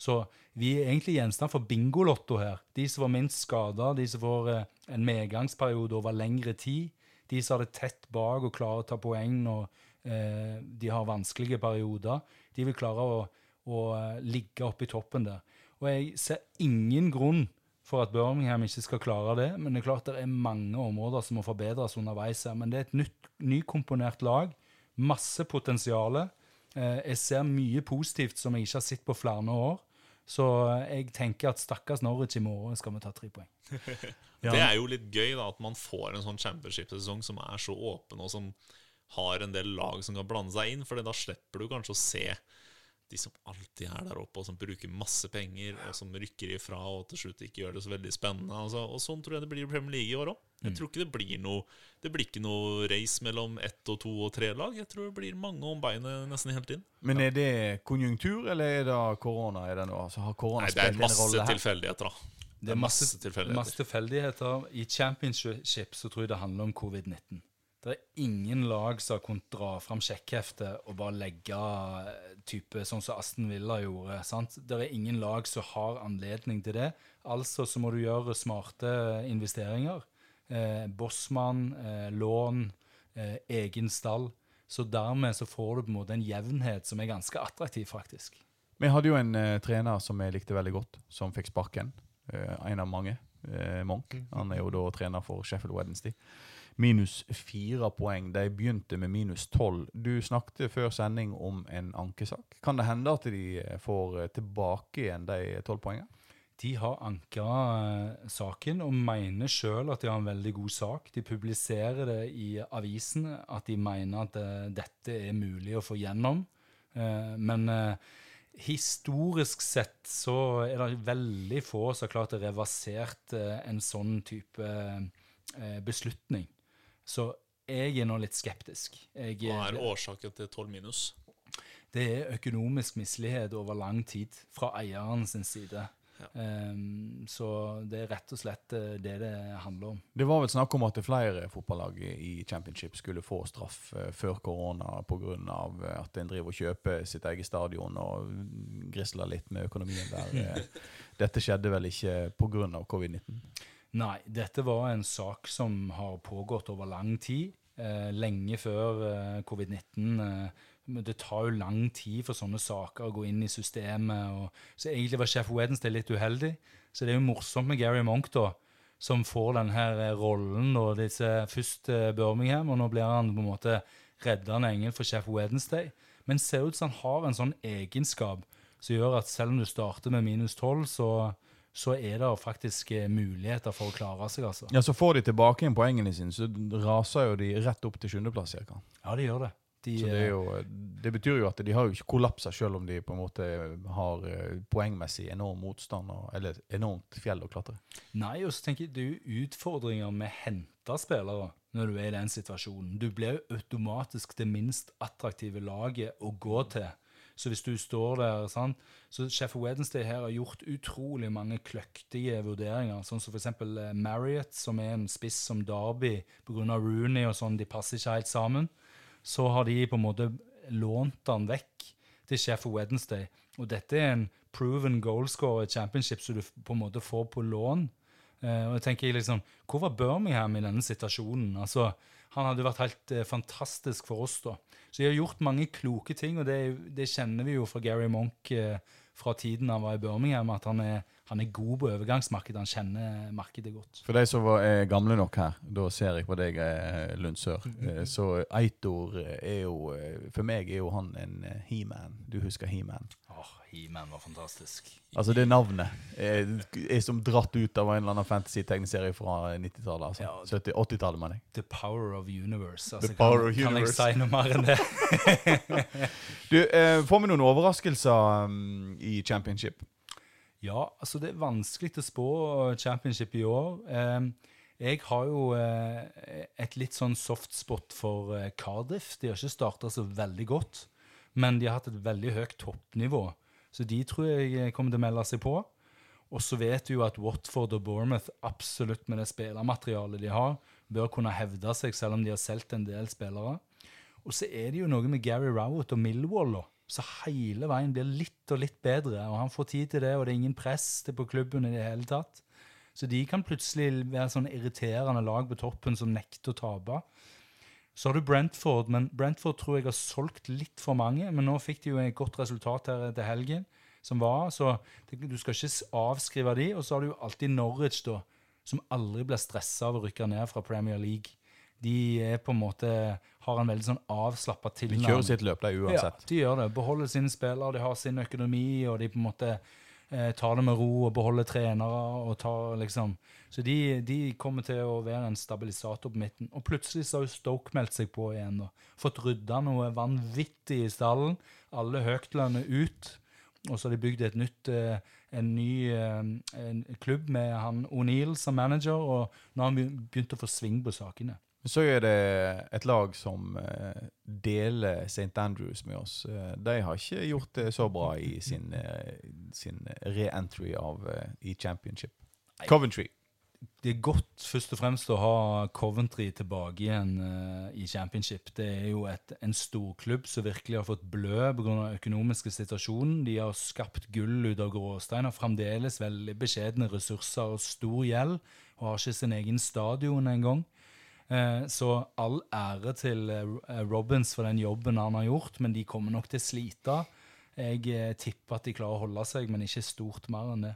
Speaker 2: Så vi er egentlig gjenstand for bingolotto her. De som var minst skada, de som får eh, en medgangsperiode over lengre tid, de som har det tett bak og klarer å ta poeng når eh, de har vanskelige perioder, de vil klare å, å eh, ligge oppe i toppen der. Og jeg ser ingen grunn for at Birmingham ikke skal klare det. Men det er klart det er mange områder som må forbedres underveis. her. Men det er et nytt, nykomponert lag. Masse potensial. Eh, jeg ser mye positivt som jeg ikke har sett på flere år. Så eh, jeg tenker at stakkars Norwich i morgen skal vi ta tre poeng. *laughs*
Speaker 3: Det er jo litt gøy da, at man får en sånn championship-sesong som er så åpen, og som har en del lag som kan blande seg inn. For da slipper du kanskje å se de som alltid er der oppe, og som bruker masse penger, og som rykker ifra og til slutt ikke gjør det så veldig spennende. Altså, og sånn tror jeg det blir i Premier League i år òg. Jeg
Speaker 2: Mm.
Speaker 3: tror ikke det blir noe Det blir ikke noe race mellom ett og to og tre lag. Jeg tror det blir mange om beinet nesten helt inn.
Speaker 1: Men er det konjunktur, eller er det korona Er det noe? Altså, har korona
Speaker 3: Nei, det er masse tilfeldigheter, da.
Speaker 2: Det er masse,
Speaker 3: tilfeldigheter.
Speaker 2: masse tilfeldigheter. I championship så tror jeg det handler om covid-19. Det er ingen lag som har kunnet dra fram sjekkheftet og bare legge eh, type sånn som Aston Villa gjorde. sant? Det er ingen lag som har anledning til det. Altså så må du gjøre smarte investeringer. Eh, Bossmann, eh, lån, eh, egen stall. Så dermed så får du på en måte en jevnhet som er ganske attraktiv, faktisk.
Speaker 1: Vi hadde jo en eh, trener som jeg likte veldig godt, som fikk sparken. Eh, en av mange. Eh, Monk. Han er jo da trener for Sheffield Wednesday. Minus fire poeng. De begynte med minus tolv. Du snakket før sending om en ankesak. Kan det hende at de eh, får eh, tilbake igjen de tolv poengene?
Speaker 2: De har anka eh, saken og mener sjøl at de har en veldig god sak. De publiserer det i avisen at de mener at eh, dette er mulig å få gjennom. Eh, men eh, historisk sett så er det veldig få som har klart å reversert eh, en sånn type eh, beslutning. Så jeg er nå litt skeptisk. Jeg,
Speaker 3: Hva er årsaken til 12 minus?
Speaker 2: det er økonomisk mislighet over lang tid fra eieren sin side.
Speaker 3: Ja.
Speaker 2: Ehm, så det er rett og slett eh, det det handler om.
Speaker 1: Det var vel snakk om at flere fotballag i championship skulle få straff eh, før korona pga. at en driver og kjøper sitt eget stadion og grisler litt med økonomien der. Eh, *laughs* Dette skjedde vel ikke pga. covid-19?
Speaker 2: Nei, dette var en sak som har pågått over lang tid. Eh, lenge før eh, covid-19. Eh, men det tar jo lang tid for sånne saker å gå inn i systemet. Og, så egentlig var Chef Wednesday litt uheldig. Så det er jo morsomt med Gary Monk, da, som får den her eh, rollen. Og disse, først eh, Birmingham, og nå blir han på en måte reddende engel for Chef Wednesday. Men ser ut som han har en sånn egenskap som gjør at selv om du starter med minus 12, så, så er det faktisk eh, muligheter for å klare seg, altså.
Speaker 1: Ja, Så får de tilbake igjen poengene sine, så raser jo de rett opp til sjuendeplass.
Speaker 2: Ja, det gjør det. De,
Speaker 1: Så det, jo, det betyr jo at de har jo ikke kollapsa, selv om de på en måte har eh, poengmessig enorm motstand, og, eller enormt fjell å klatre.
Speaker 2: Nei, og så tenker jeg det er jo utfordringer med henta spillere når du er i den situasjonen. Du blir jo automatisk det minst attraktive laget å gå til. Så hvis du står der sant? Så sjef Wednesday her har gjort utrolig mange kløktige vurderinger. Sånn som f.eks. Marriott, som er en spiss som Derby pga. Rooney og sånn, de passer ikke helt sammen. Så har de på en måte lånt han vekk til Sheffield Wednesday. Og dette er en proven goalscorer championship, som du på en måte får på lån. Eh, og jeg tenker liksom, Hvor var Birmingham i denne situasjonen? Altså, Han hadde vært helt eh, fantastisk for oss. da. Så de har gjort mange kloke ting, og det, det kjenner vi jo fra Gary Monk eh, fra tiden han var i Birmingham, at han er, han er god på overgangsmarkedet. Han kjenner markedet godt.
Speaker 1: For de som var, er gamle nok her, da ser jeg på deg, eh, Lund Sør. Eh, Så Eitor er jo eh, For meg er jo han en eh, he-man. Du husker he-man?
Speaker 2: Åh, He-Man var fantastisk.
Speaker 1: Altså det navnet er, er som dratt ut av en eller annen fantasy-tegneserie fra 90-tallet. Altså.
Speaker 2: Ja.
Speaker 1: 70 80-tallet, mener jeg.
Speaker 2: The Power of Universe. Altså,
Speaker 1: The Power
Speaker 2: kan,
Speaker 1: of
Speaker 2: Kan jeg
Speaker 1: Universe.
Speaker 2: si noe mer enn det? *laughs*
Speaker 1: Du, eh, Får vi noen overraskelser um, i championship?
Speaker 2: Ja, altså det er vanskelig å spå championship i år. Eh, jeg har jo eh, et litt sånn softspot for eh, Cardiff. De har ikke starta så veldig godt, men de har hatt et veldig høyt toppnivå. Så de tror jeg kommer til å melde seg på. Og så vet vi jo at Watford og Bournemouth absolutt med det spillermaterialet de har, bør kunne hevde seg, selv om de har solgt en del spillere. Og så er det jo noe med Gary Rowett og Millwall, da. Så hele veien blir litt og litt bedre. Og han får tid til det, og det er ingen press på klubben i det hele tatt. Så de kan plutselig være sånn irriterende lag på toppen som nekter å tape. Så har du Brentford, men Brentford tror jeg har solgt litt for mange. Men nå fikk de jo et godt resultat her til helgen, som var, så du skal ikke avskrive de. Og så har du jo alltid Norwich, da, som aldri blir stressa av å rykke ned fra Premier League. De er på en måte, har en veldig sånn avslappa
Speaker 1: De kjører sitt løp, der uansett.
Speaker 2: Ja, de gjør det. Beholder sine spillere, de har sin økonomi, og de på en måte eh, tar det med ro og beholder trenere. og tar liksom... Så de, de kommer til å være en stabilisator på midten. Og plutselig så har jo Stoke meldt seg på igjen. og Fått rydda noe vanvittig i stallen. Alle høytlønner ut. Og så har de bygd et nytt, eh, en ny eh, en klubb med han O'Neill som manager, og nå har han begynt å få sving på sakene.
Speaker 1: Så er det et lag som eh, deler St. Andrews med oss. Eh, de har ikke gjort det så bra i sin, eh, sin re-entry i championship. Coventry.
Speaker 2: det er godt først og fremst å ha Coventry tilbake igjen i championship. Det er jo et, en storklubb som virkelig har fått blø pga. den økonomiske situasjonen. De har skapt gull ut av gråstein, har fremdeles veldig beskjedne ressurser og stor gjeld, og har ikke sin egen stadion engang. Eh, så all ære til eh, Robins for den jobben han har gjort, men de kommer nok til å slite. Jeg eh, tipper at de klarer å holde seg, men ikke stort mer enn det.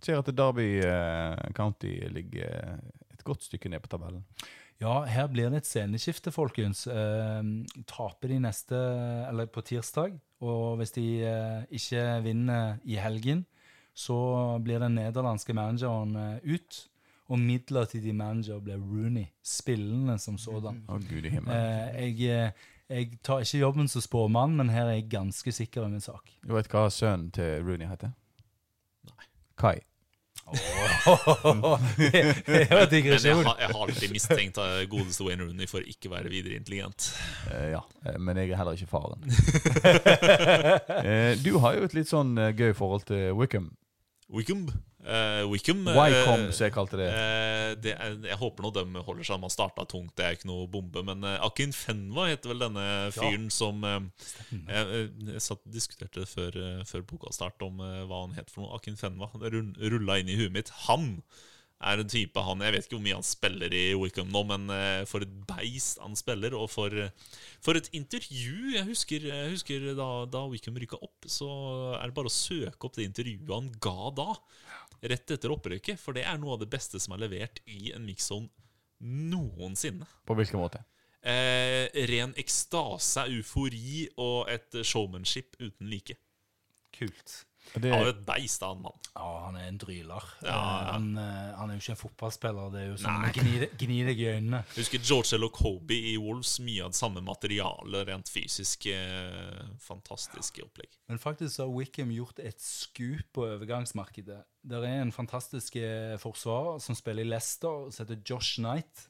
Speaker 1: Ser at Derby eh, County ligger et godt stykke ned på tabellen.
Speaker 2: Ja, her blir det et sceneskifte, folkens. Eh, taper de neste, eller på tirsdag, og hvis de eh, ikke vinner i helgen, så blir den nederlandske manageren eh, ut. Og midlertidig manager ble Rooney, spillende som sådan.
Speaker 1: Å, gud i.
Speaker 2: Eh, jeg, eh, jeg tar ikke jobben som spåmann, men her er jeg ganske sikker i min sak.
Speaker 1: Du vet hva sønnen til Rooney heter?
Speaker 3: Nei.
Speaker 1: Kai.
Speaker 2: Oh. det var
Speaker 3: Men jeg har, jeg har alltid mistenkt eh, godeste Wayne Rooney for ikke å være videre intelligent.
Speaker 1: Eh, ja, eh, men jeg er heller ikke faren. Eh, du har jo et litt sånn gøy forhold til Wickham.
Speaker 3: Wickham. Eh, Wickham eh,
Speaker 1: Wycombe, som jeg kalte det.
Speaker 3: Uh, det er, jeg håper nå de holder seg. Man starta tungt, det er ikke noe bombe. Men uh, Akin Fenwa heter vel denne fyren som eh, jeg, eh, jeg satt diskuterte før, uh, før pokalstart om eh, hva han het for noe. Akin Fenwa. Det rulla inn i huet mitt. Han er en type han Jeg vet ikke hvor mye han spiller i Wickham nå, men eh, for et beist han spiller, og for, for et intervju! Jeg husker, jeg husker da, da Wickham rykka opp, så er det bare å søke opp det intervjuet han ga da. Rett etter opprykket, for det er noe av det beste som er levert i en mixzone noensinne.
Speaker 1: På hvilken måte?
Speaker 3: Eh, ren ekstase, eufori og et showmanship uten like.
Speaker 2: Kult.
Speaker 1: Det,
Speaker 3: Han er et beist av en mann.
Speaker 2: Ja, han er en dryler.
Speaker 3: Ja,
Speaker 2: Eh,
Speaker 3: ja.
Speaker 2: Han, eh, han er jo ikke en fotballspiller. Det er jo sånn gni, gni deg i øynene.
Speaker 3: Jeg husker George L. Kobe i Wolves. Mye av det samme materialet, rent fysisk. Eh, fantastiske opplegg.
Speaker 2: Men faktisk har Wickham gjort et skup på overgangsmarkedet. Der er en fantastisk eh, forsvarer som spiller i Leicester, som heter Josh Knight.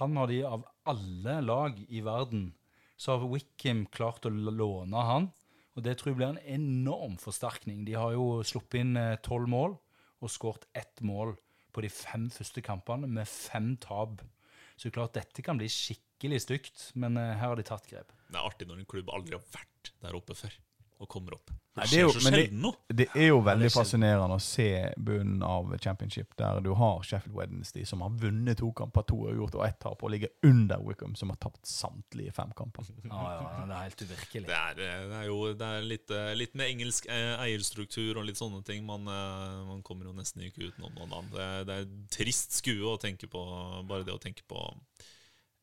Speaker 2: Han har de av alle lag i verden. Så har Wickham klart å låne han. Og det tror jeg blir en enorm forsterkning. De har jo sluppet inn tolv mål og skåret ett mål på de fem første kampene med fem tap. Så det er klart dette kan bli skikkelig stygt, men eh, her har de tatt grep.
Speaker 3: Det er artig når en klubb aldri har vært der oppe før, og kommer opp.
Speaker 1: Nei,
Speaker 3: Det
Speaker 1: det er jo-
Speaker 3: så
Speaker 1: men det-
Speaker 3: sjelden nå.
Speaker 1: det er jo veldig
Speaker 2: det er
Speaker 1: fascinerende å se bunnen av championship, der du har Sheffield Wednesday, som har vunnet to kamper, to har gjort og ett tap, og ligger under Wickham, som har tapt samtlige fem kamper.
Speaker 2: Ja, ja, det er helt uvirkelig.
Speaker 3: Det er, eh, det er jo det er litt, eh, litt med engelsk eh, eierstruktur og litt sånne ting. Man, man kommer jo nesten ikke utenom noen annen. Det, det er trist skue å tenke på, bare det å tenke på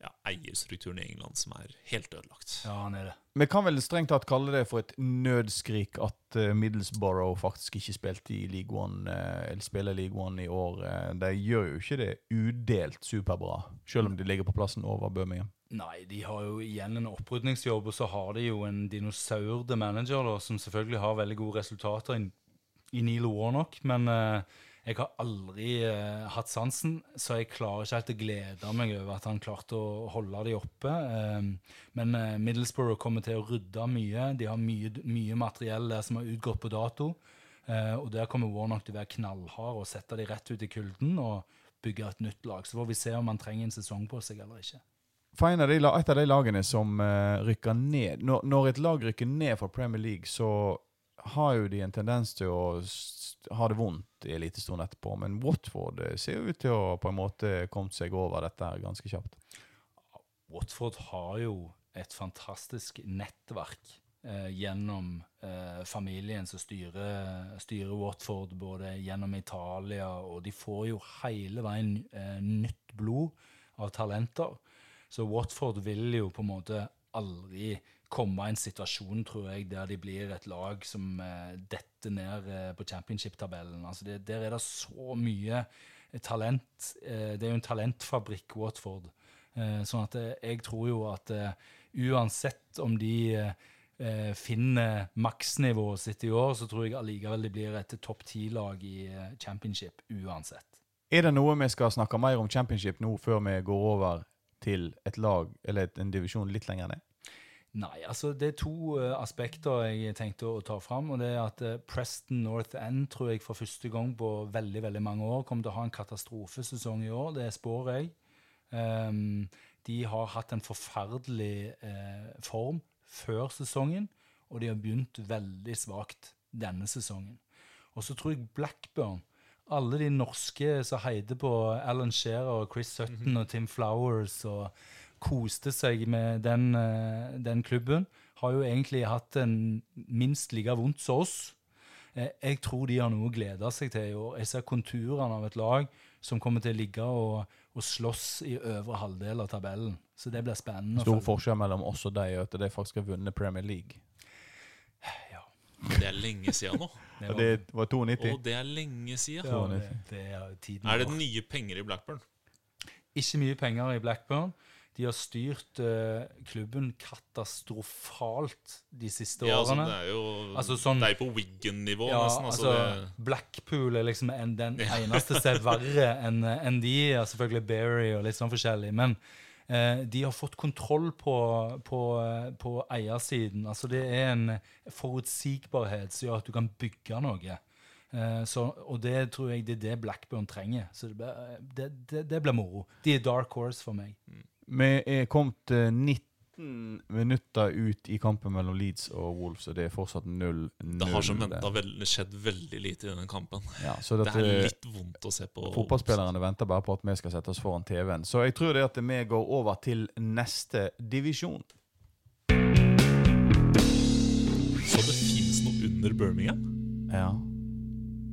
Speaker 3: ja, eierstrukturen i England, som er helt ødelagt.
Speaker 2: Ja, han er det.
Speaker 1: Vi kan vel strengt tatt kalle det for et nødskrik at eh, Middlesbrough faktisk ikke spilte i League One, eh, eller spiller League One i år. Eh, de gjør jo ikke det udelt superbra, selv om de ligger på plassen over Birmingham.
Speaker 2: Nei, de har jo igjen en opprydningsjobb, og så har de jo en dinosaurde manager da, som selvfølgelig har veldig gode resultater i, i Neil Warnock, men eh, jeg har aldri eh, hatt sansen, så jeg klarer ikke helt å glede meg over at han klarte å holde de oppe. Eh, men eh, Middlesbrough kommer til å rydde mye. De har mye, mye materiell der som har utgått på dato. Eh, og der kommer Warnock til å være knallhard og sette de rett ut i kulden og bygge et nytt lag. Så får vi se om han trenger en sesong på seg eller ikke.
Speaker 1: For et av de lagene som eh, rykker ned når, når et lag rykker ned fra Premier League, så har jo de en tendens til å s- ha det vondt i elitestolen etterpå. Men Watford eh, ser jo ut til å på en måte kommet seg over dette her ganske kjapt.
Speaker 2: Watford har jo et fantastisk nettverk eh, gjennom eh, familien som styrer, styrer Watford, både gjennom Italia, og de får jo hele veien eh, nytt blod av talenter. Så Watford vil jo på en måte aldri komme i en situasjon, tror jeg, der de blir et lag som eh, detter ned eh, på championship-tabellen. Altså det, der er det så mye eh, talent. Det er jo en talentfabrikk, Watford. Sånn at jeg tror jo at uansett om de finner maksnivået sitt i år, så tror jeg allikevel de blir et topp ti-lag i championship uansett.
Speaker 1: Er det noe vi skal snakke mer om championship nå, før vi går over til et lag, eller en divisjon litt lenger ned?
Speaker 2: Nei, altså det er to uh, aspekter jeg tenkte å ta fram. og det er at uh, Preston North End tror jeg for første gang på veldig veldig mange år kommer til å ha en katastrofesesong i år. Det spår jeg. Um, de har hatt en forferdelig uh, form før sesongen, og de har begynt veldig svakt denne sesongen. Og så tror jeg Blackburn Alle de norske som heide på Alan Shearer og Chris Sutton og Tim Flowers og koste seg med den, eh, den klubben, har jo egentlig hatt en minst like vondt som oss. Eh, Jeg tror de har noe å glede seg til i år. Jeg ser konturene av et lag som kommer til å ligge og, og slåss i øvre halvdel av tabellen. Så det blir spennende.
Speaker 1: Stor forskjell mellom oss og deg at de faktisk har vunnet Premier League. *sighs*
Speaker 2: Ja,
Speaker 3: Det er lenge siden nå. *laughs*
Speaker 2: det var-
Speaker 1: det var 92.
Speaker 3: Og det er lenge siden.
Speaker 2: ja, det, det er tiden
Speaker 3: Er det nye penger i Blackburn?
Speaker 2: Ikke mye penger i Blackburn. De har styrt uh, klubben katastrofalt de siste
Speaker 3: Ja, altså,
Speaker 2: årene.
Speaker 3: det er jo
Speaker 2: Altså, sånn-
Speaker 3: Det er på Wiggen-nivå,
Speaker 2: Ja,
Speaker 3: nesten. Altså,
Speaker 2: altså, Blackpool er liksom en, den eneste som er verre enn en de. Ja, selvfølgelig Berry og litt sånn forskjellig. Men uh, de har fått kontroll på, på, eh, på eiersiden. Altså det er en forutsigbarhet som gjør at du kan bygge noe. Så, og det tror jeg det er det Blackburn trenger. Så det, blir- moro. De er dark horse for meg.
Speaker 1: Vi er kommet eh, 19 minutter ut i kampen mellom Leeds og Wolves, og det er fortsatt 0-0.
Speaker 3: det har som venta skjedd veldig lite i denne kampen.
Speaker 1: Ja, så
Speaker 3: Det er litt vondt å se på.
Speaker 1: Fotballspillerne venter bare på at vi skal sette oss foran TV-en. Så jeg tror det at vi går over til neste divisjon.
Speaker 3: Så det fins noe under Birmingham?
Speaker 1: Ja.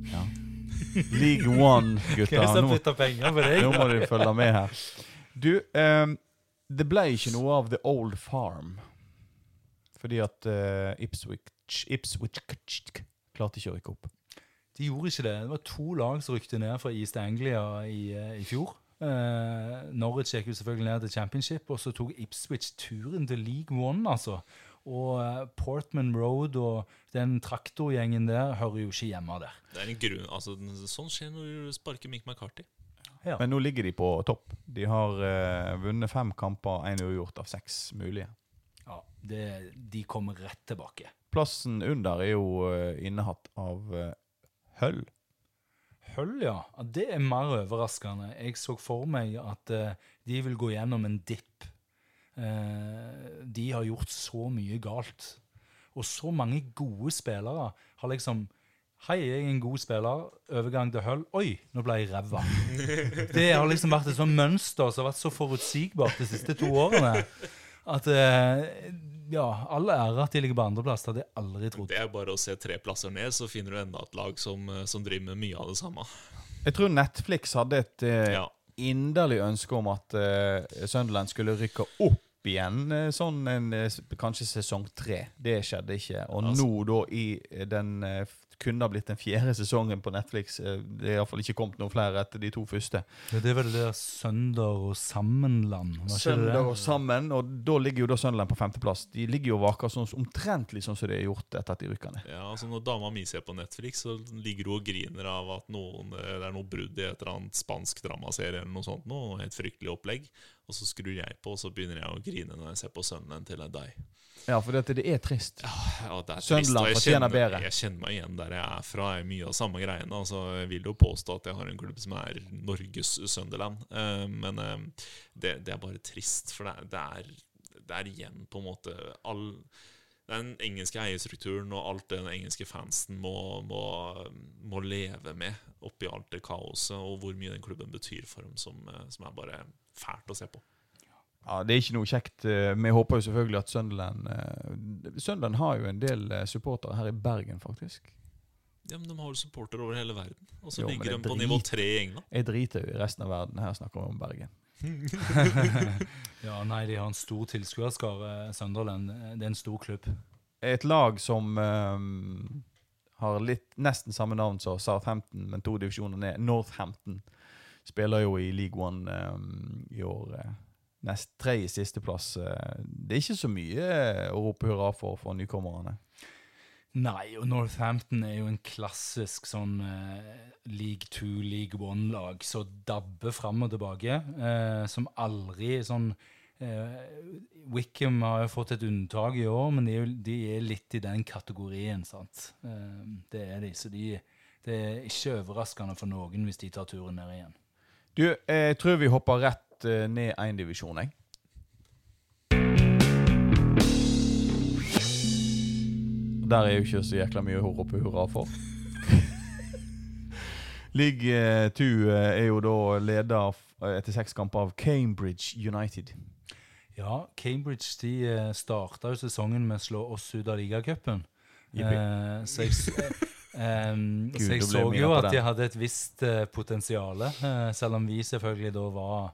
Speaker 1: ja. League One, *laughs* gutta. Nå, nå må du følge med her. Du, ehm, det ble ikke noe av The Old Farm. Fordi at uh, Ipswich, Ipswich klarte ikke å rykke opp.
Speaker 2: De gjorde ikke det. Det var to lag som rykte ned fra East Anglia i, eh, i fjor. Uh, Norwich gikk jo selvfølgelig ned til championship, og så tok Ipswich turen til League One, altså. Og Portman Road og den traktorgjengen der hører jo ikke hjemme der.
Speaker 3: Det er en grunn, altså, Sånn skjer når du sparker Mick McCarthy.
Speaker 2: Ja.
Speaker 1: Men nå ligger de på topp. De har eh, vunnet fem kamper, én uavgjort av seks mulige.
Speaker 2: Ja, det, de kommer rett tilbake.
Speaker 1: Plassen under er jo eh, innehatt av uh, Høll.
Speaker 2: Høll, ja. ja. Det er mer overraskende. Jeg så for meg at eh, de vil gå gjennom en dipp. Eh, de har gjort så mye galt. Og så mange gode spillere har liksom Hei, jeg er en god spiller. Overgang til Hull. Oi, nå ble jeg ræva. Det har liksom vært et sånt mønster som har vært så forutsigbart de siste to årene. At eh, ja, all ære at de ligger på andreplass. Det hadde jeg aldri trodd.
Speaker 3: Det er bare å se tre plasser ned, så finner du enda et lag som, eh, som driver med mye av det samme.
Speaker 1: Jeg tror Netflix hadde et eh,
Speaker 3: Ja.
Speaker 1: inderlig ønske om at uh, Sunderland skulle rykke opp igjen, sånn en, kanskje sesong tre. Det skjedde ikke. Og
Speaker 3: Altså-
Speaker 1: nå, da, i den kunne ha blitt den fjerde sesongen på Netflix eh, Det er iallfall ikke kommet noen flere etter de to første.
Speaker 2: Ja, det vel det der Sønder og Sammenland, var ikke det
Speaker 1: Søndag
Speaker 2: det?
Speaker 1: og sammen, og da ligger jo da Sønderland på femteplass. De ligger jo og vaker sånn, omtrent litt sånn som de har gjort etter at de rykka ned.
Speaker 3: Ja, altså Når dama mi ser på Netflix, så ligger hun og griner av at noen, eh, det er noe brudd i et eller annet spansk dramaserie eller noe sånt. Noe helt fryktelig opplegg. Og så skrur jeg på, og så begynner jeg å grine når jeg ser på sønnen til deg.
Speaker 1: Ja, for dette, det er trist.
Speaker 3: Ja, det er
Speaker 1: Sunderland
Speaker 3: trist,
Speaker 1: fortjener bedre.
Speaker 3: Jeg kjenner meg igjen der jeg er fra. Er mye av samme greiene. Altså, jeg vil jo påstå at jeg har en klubb som er Norges Sunderland. Uh, men uh, det, det er bare trist, for det, det, er, det er igjen på en måte all den engelske eierstrukturen og alt den engelske fansen må, må, må leve med oppi alt det kaoset, og hvor mye den klubben betyr for dem, som, eh, som er bare fælt å se på.
Speaker 1: Ja, Det er ikke noe kjekt. Eh, Vi håper jo selvfølgelig at Sunderland eh, Sunderland har jo en del eh, supportere her i Bergen, faktisk.
Speaker 3: Ja, men De har jo supportere over hele verden, og så ligger de på nivå tre i England.
Speaker 1: Jeg driter jo i resten av verden. Her snakker vi om Bergen. *laughs* *laughs*
Speaker 2: Ja, nei, de har en stor tilskuerskare, Sunderland. Det er en stor klubb.
Speaker 1: Et lag som um, har litt, nesten samme navn som Southampton, men to divisjoner ned. Northampton spiller jo i League One um, i år. eh, nest tredje sisteplass. plass. det er ikke så mye eh, å rope hurra for for nykommerne.
Speaker 2: Nei, og Northampton er jo en klassisk sånn eh, League 2, League 1-lag som dabber fram og tilbake. Eh, som aldri sånn eh, Wickham har jo fått et unntak i år, men de er, de er litt i den kategorien, sant. Eh, det er de, så de, det er ikke overraskende for noen hvis de tar turen ned igjen.
Speaker 1: Du, jeg tror vi hopper rett eh, ned én divisjon, jeg. Der er jo ikke så jækla mye å rope hurra for. *laughs* League 2 er jo da leder etter seks kamper av Cambridge United.
Speaker 2: Ja, Cambridge de eh, starta jo sesongen med å slå oss ut av ligacupen. Eh, så jeg, eh,
Speaker 1: Gud,
Speaker 2: så jeg så jo at de hadde et visst eh, potensial, eh, selv om vi selvfølgelig da var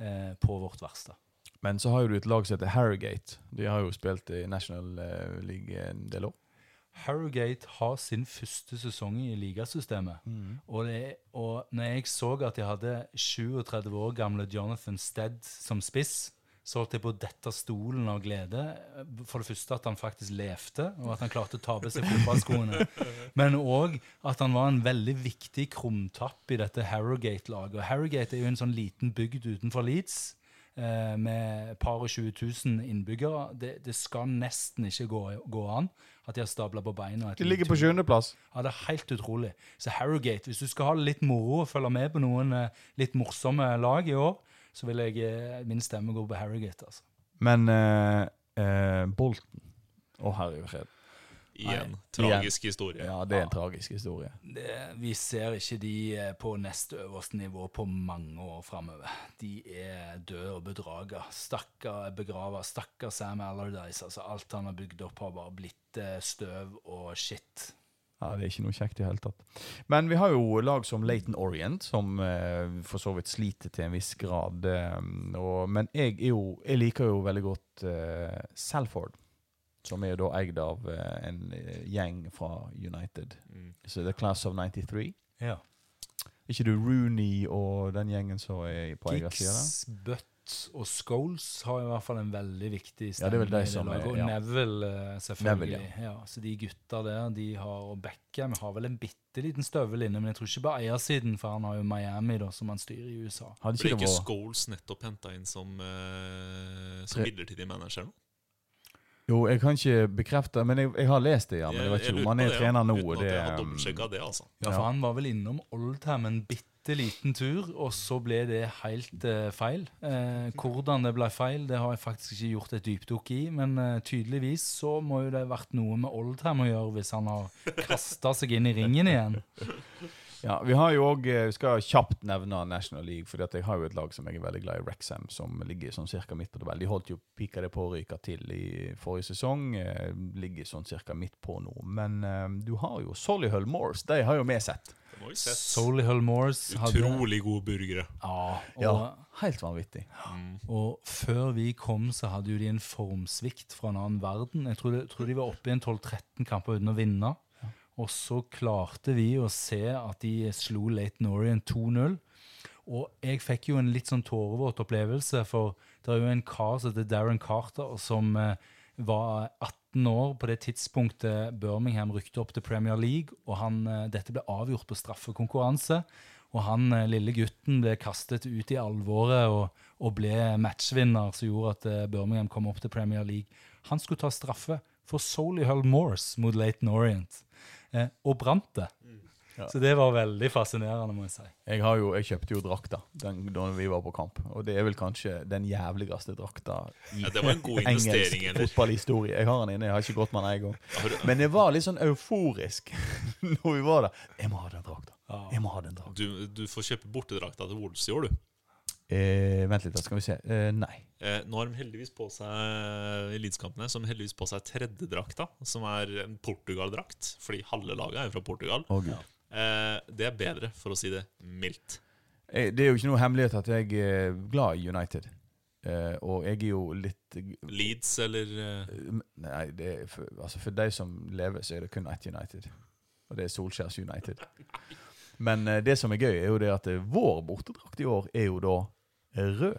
Speaker 2: eh, på vårt verste.
Speaker 1: Men så har jo du et lag som heter Harrogate. De har jo spilt i National eh, League en del år.
Speaker 2: Harrogate har sin første sesong i ligasystemet. Og, det, og når jeg så at de hadde 37 år gamle Jonathan Stead som spiss, så holdt jeg på å dette stolen av glede. For det første at han faktisk levde, og at han klarte å ta på seg fotballskoene. Men òg at han var en veldig viktig krumtapp i dette Harrogate-laget. Og Harrogate er jo en sånn liten bygd utenfor Leeds. eh, Med et par og 20 000 innbyggere. Det, det skal nesten ikke gå, gå an at de har stabla på beina.
Speaker 1: De ligger på sjuendeplass.
Speaker 2: ja, det er helt utrolig. Så Harrogate, hvis du skal ha det litt moro og følge med på noen eh, litt morsomme lag i år, så vil jeg, eh, min stemme gå på Harrogate. altså.
Speaker 1: Men uh, uh, Bolton Å, herre fred.
Speaker 3: Igjen. Tragisk historie.
Speaker 1: Ja, det er en tragisk historie.
Speaker 2: Det, vi ser ikke de på nest øverste nivå på mange år framover. De er døde og bedraga. Stakkar er begrava. Stakkar Sam Allardyce. Altså, alt han har bygd opp, har bare blitt støv og skitt.
Speaker 1: Ja, Det er ikke noe kjekt i det hele tatt. Men vi har jo lag som Laton Orient, som eh, for så vidt sliter til en viss grad. Eh, og, men jeg, jo, jeg liker jo veldig godt eh, Salford, som er jo da eid av eh, en eh, gjeng fra United.
Speaker 3: Mm.
Speaker 1: Så er Class of 93.
Speaker 2: Ja.
Speaker 1: Ikke du Rooney og den gjengen som er på eiersida?
Speaker 2: Giggs, Og Scholes har i hvert fall en veldig viktig
Speaker 1: Ja, det er vel de som er, ja. Og.
Speaker 2: Neville, eh, selvfølgelig.
Speaker 1: Neville,
Speaker 2: ja. Så de gutta der, de har Og Beckham har vel en bitte liten støvel inne, men jeg tror ikke på eiersiden, for han har jo Miami, da, som han styrer i USA.
Speaker 1: Hadde ikke det
Speaker 3: ikke Scholes nettopp henta inn som, uh, som midlertidig manager nå?
Speaker 1: Jo, jeg kan ikke bekrefte, men jeg, jeg har lest det, ja. Men jeg vet ikke om han er
Speaker 3: det,
Speaker 1: trener nå.
Speaker 3: Uten at
Speaker 1: Det,
Speaker 3: jeg har
Speaker 1: um,
Speaker 3: dobbeltsjekka det, altså.
Speaker 2: Ja, for han var vel innom Oldham en bitte liten tur, og så ble det helt eh, feil. Eh, hvordan det ble feil, det har jeg faktisk ikke gjort et dypdukk i, men eh, tydeligvis så må jo det ha vært noe med Oldham å gjøre hvis han har kasta seg inn i ringen igjen.
Speaker 1: Ja, Vi har jo også, eh, vi skal kjapt nevne National League, for jeg har jo et lag som jeg er veldig glad i, Wrexham, som ligger sånn cirka midt på tabellen. De holdt jo pika det på å ryke til i forrige sesong. eh, Ligger sånn cirka midt på nå. Men eh, du har jo Solihull Moors. De har jo vi sett.
Speaker 3: Vi sett.
Speaker 2: Solihull Moors hadde
Speaker 3: Utrolig gode burgere.
Speaker 2: Ja, og,
Speaker 1: Ja, Helt vanvittig.
Speaker 3: Mm.
Speaker 2: og før vi kom, så hadde jo de en formsvikt fra en annen verden. Jeg tror, de- tror de var oppe i en 12-13 kamper uten å vinne. Og så klarte vi å se at de slo Leighton Orient 2-0. Og jeg fikk jo en litt sånn tårevåt opplevelse, for det er jo en kar som heter Darren Carter, som eh, var 18 år på det tidspunktet Birmingham rykte opp til Premier League, og han, eh, dette ble avgjort på straffekonkurranse. Og han eh, lille gutten ble kastet ut i alvoret og, og ble matchvinner, som gjorde at Birmingham kom opp til Premier League. Han skulle ta straffe for Solihull Moors mot Leighton Orient, og brant det.
Speaker 1: Ja.
Speaker 2: Så det var veldig fascinerende, må jeg si.
Speaker 1: Jeg, har jo, jeg kjøpte jo drakta den, da vi var på kamp, og det er vel kanskje den jævligste drakta i
Speaker 3: Ja, det var en god *laughs*
Speaker 1: engelsk fotballhistorie. Jeg har den inne, jeg har ikke gått med den en gang. Men jeg var litt sånn euforisk *laughs* når vi var der. Jeg må ha den drakta. Jeg må ha den drakta.
Speaker 3: Du, du får kjøpe bortedrakta til Wolves i år, du.
Speaker 1: Eh, vent litt, da skal vi se. Eh, nei.
Speaker 3: Eh, nå har de heldigvis på seg i Leeds-kampene Så heldigvis på seg tredjedrakta, som er en Portugal-drakt. Fordi halve laget er jo fra Portugal.
Speaker 1: Oh, ja.
Speaker 3: Eh, det er bedre, for å si det mildt.
Speaker 1: Eh, Det er jo ikke noe hemmelighet at jeg er glad i United. Eh, og jeg er jo litt
Speaker 3: Leeds eller
Speaker 1: Nei, det er for, altså for de som lever, så er det kun ett United. Og det er Solskjærs United. *laughs* Men det som er gøy, er jo det at vår bortedrakt i år er jo da rød.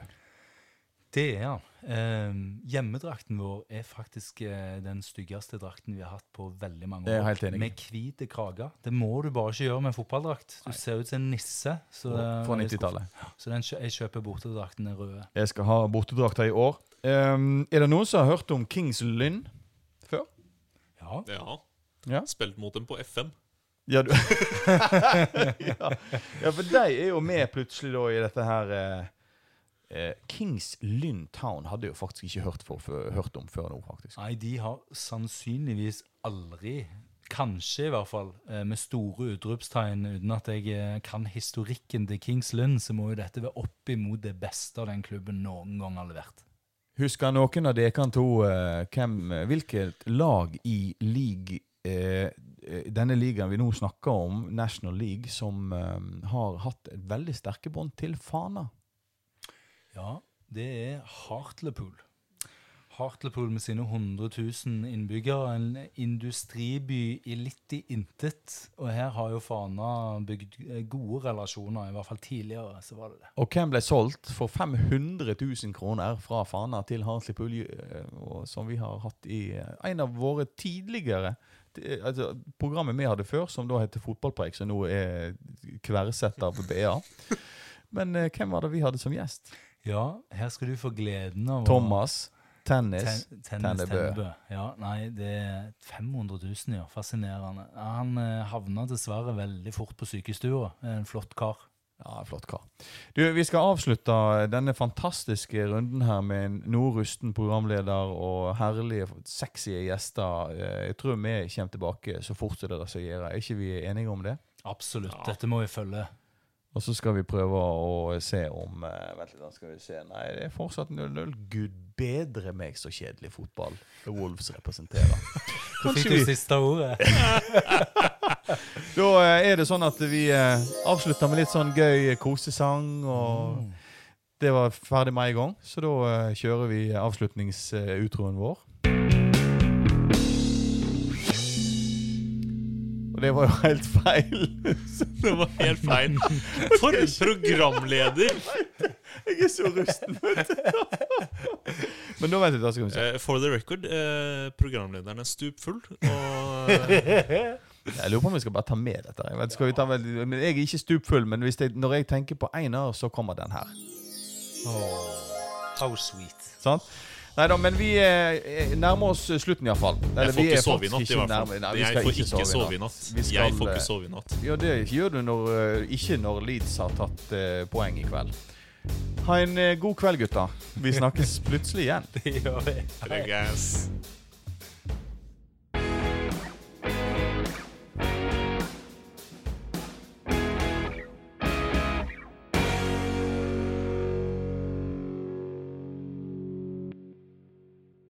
Speaker 2: Det er han. Eh, hjemmedrakten vår er faktisk eh, den styggeste drakten vi har hatt på veldig mange år.
Speaker 1: Det er helt enig.
Speaker 2: Med hvite krager. Det må du bare ikke gjøre med en fotballdrakt. Du ser ut som en nisse. Så,
Speaker 1: Fra
Speaker 2: det-
Speaker 1: 90-tallet.
Speaker 2: så den, jeg kjøper bortedrakten den røde.
Speaker 1: Jeg skal ha bortedrakta i år. Um, er det noen som har hørt om Kings Lynn før?
Speaker 2: Ja.
Speaker 3: Ja.
Speaker 1: Ja.
Speaker 3: Spilt mot dem på FM.
Speaker 1: Ja, du. *laughs* ja. ja, for de er jo med plutselig da i dette her eh, eh, Kings Lynn Town hadde jeg jo faktisk ikke hørt, for, for, hørt om før nå, faktisk.
Speaker 2: Nei, de har sannsynligvis aldri Kanskje, i hvert fall, eh, med store utropstegn, uten at jeg eh, kan historikken til Kings Lund, så må jo dette være opp imot det beste den klubben noen gang har levert.
Speaker 1: Husker noen av dere to hvem, hvilket lag i league, eh, denne ligaen vi nå snakker om, National League, som eh, har hatt veldig sterke bånd til Fana?
Speaker 2: Ja, det er Hartlepool. Hartlepool med sine 100 000 innbyggere, en industriby i litt i intet. Og her har jo Fana bygd eh, gode relasjoner, i hvert fall tidligere. så var det det.
Speaker 1: Og hvem ble solgt for 500 000 kroner fra Fana til Hartlepool, eh, som vi har hatt i eh, en av våre tidligere altså, Programmet vi hadde før, som da heter Fotballpreik, som nå er kversett av BA. Men hvem var det vi hadde som gjest?
Speaker 2: Ja, her skal du få gleden av å-
Speaker 1: Thomas. Tennis.
Speaker 2: Ten, tennis
Speaker 1: Tennebø.
Speaker 2: Tennebø. Ja, nei, det er 500 000, ja. Fascinerende. Ja, Han eh, havna dessverre veldig fort på sykestua. En flott kar.
Speaker 1: Ja, flott kar. Du, Vi skal avslutte denne fantastiske runden her med en nordrusten rusten programleder og herlige, sexy gjester. Eh, Jeg tror vi kommer tilbake så fort som det lar seg gjøre. Er ikke vi enige om det?
Speaker 2: Absolutt.
Speaker 3: Ja.
Speaker 2: Dette må vi følge.
Speaker 1: Og så skal vi prøve å se om eh, Vent litt, da skal vi se. Nei, det er fortsatt 0-0. Gud bedre meg så kjedelig fotball Wolves representerer.
Speaker 2: Så fikk du siste ordet. *laughs*
Speaker 1: da eh, er det sånn at vi eh, avslutter med litt sånn gøy kosesang, og
Speaker 2: Mm.
Speaker 1: det var ferdig med en gang. Så da eh, kjører vi avslutningsutroen vår. Og det var jo helt feil. *laughs*
Speaker 3: Det var helt feil. For en programleder!
Speaker 1: Jeg er så rusten, vet du. Men nå vent litt, da skal vi se.
Speaker 3: Eh, for the record, eh, programlederen er stupfull. Og *laughs*
Speaker 1: Jeg lurer på om vi skal bare ta med dette. Jeg, vet, skal vi ta med, men jeg er ikke stupfull, men hvis jeg, når jeg tenker på Einar, så kommer den her.
Speaker 2: Oh, how sweet.
Speaker 1: Sant? Nei da, men vi eh, nærmer oss slutten iallfall.
Speaker 3: jeg får ikke sove i natt, i hvert fall.
Speaker 1: Nei,
Speaker 3: Jeg får ikke sove i natt.
Speaker 1: Skal,
Speaker 3: Jeg får
Speaker 1: eh,
Speaker 3: ikke sove i natt.
Speaker 1: Ja, det gjør du når, eh, ikke når Leeds har tatt eh, poeng i kveld. Ha en eh, god kveld, gutter. Vi *laughs* snakkes plutselig igjen.
Speaker 2: Det gjør vi.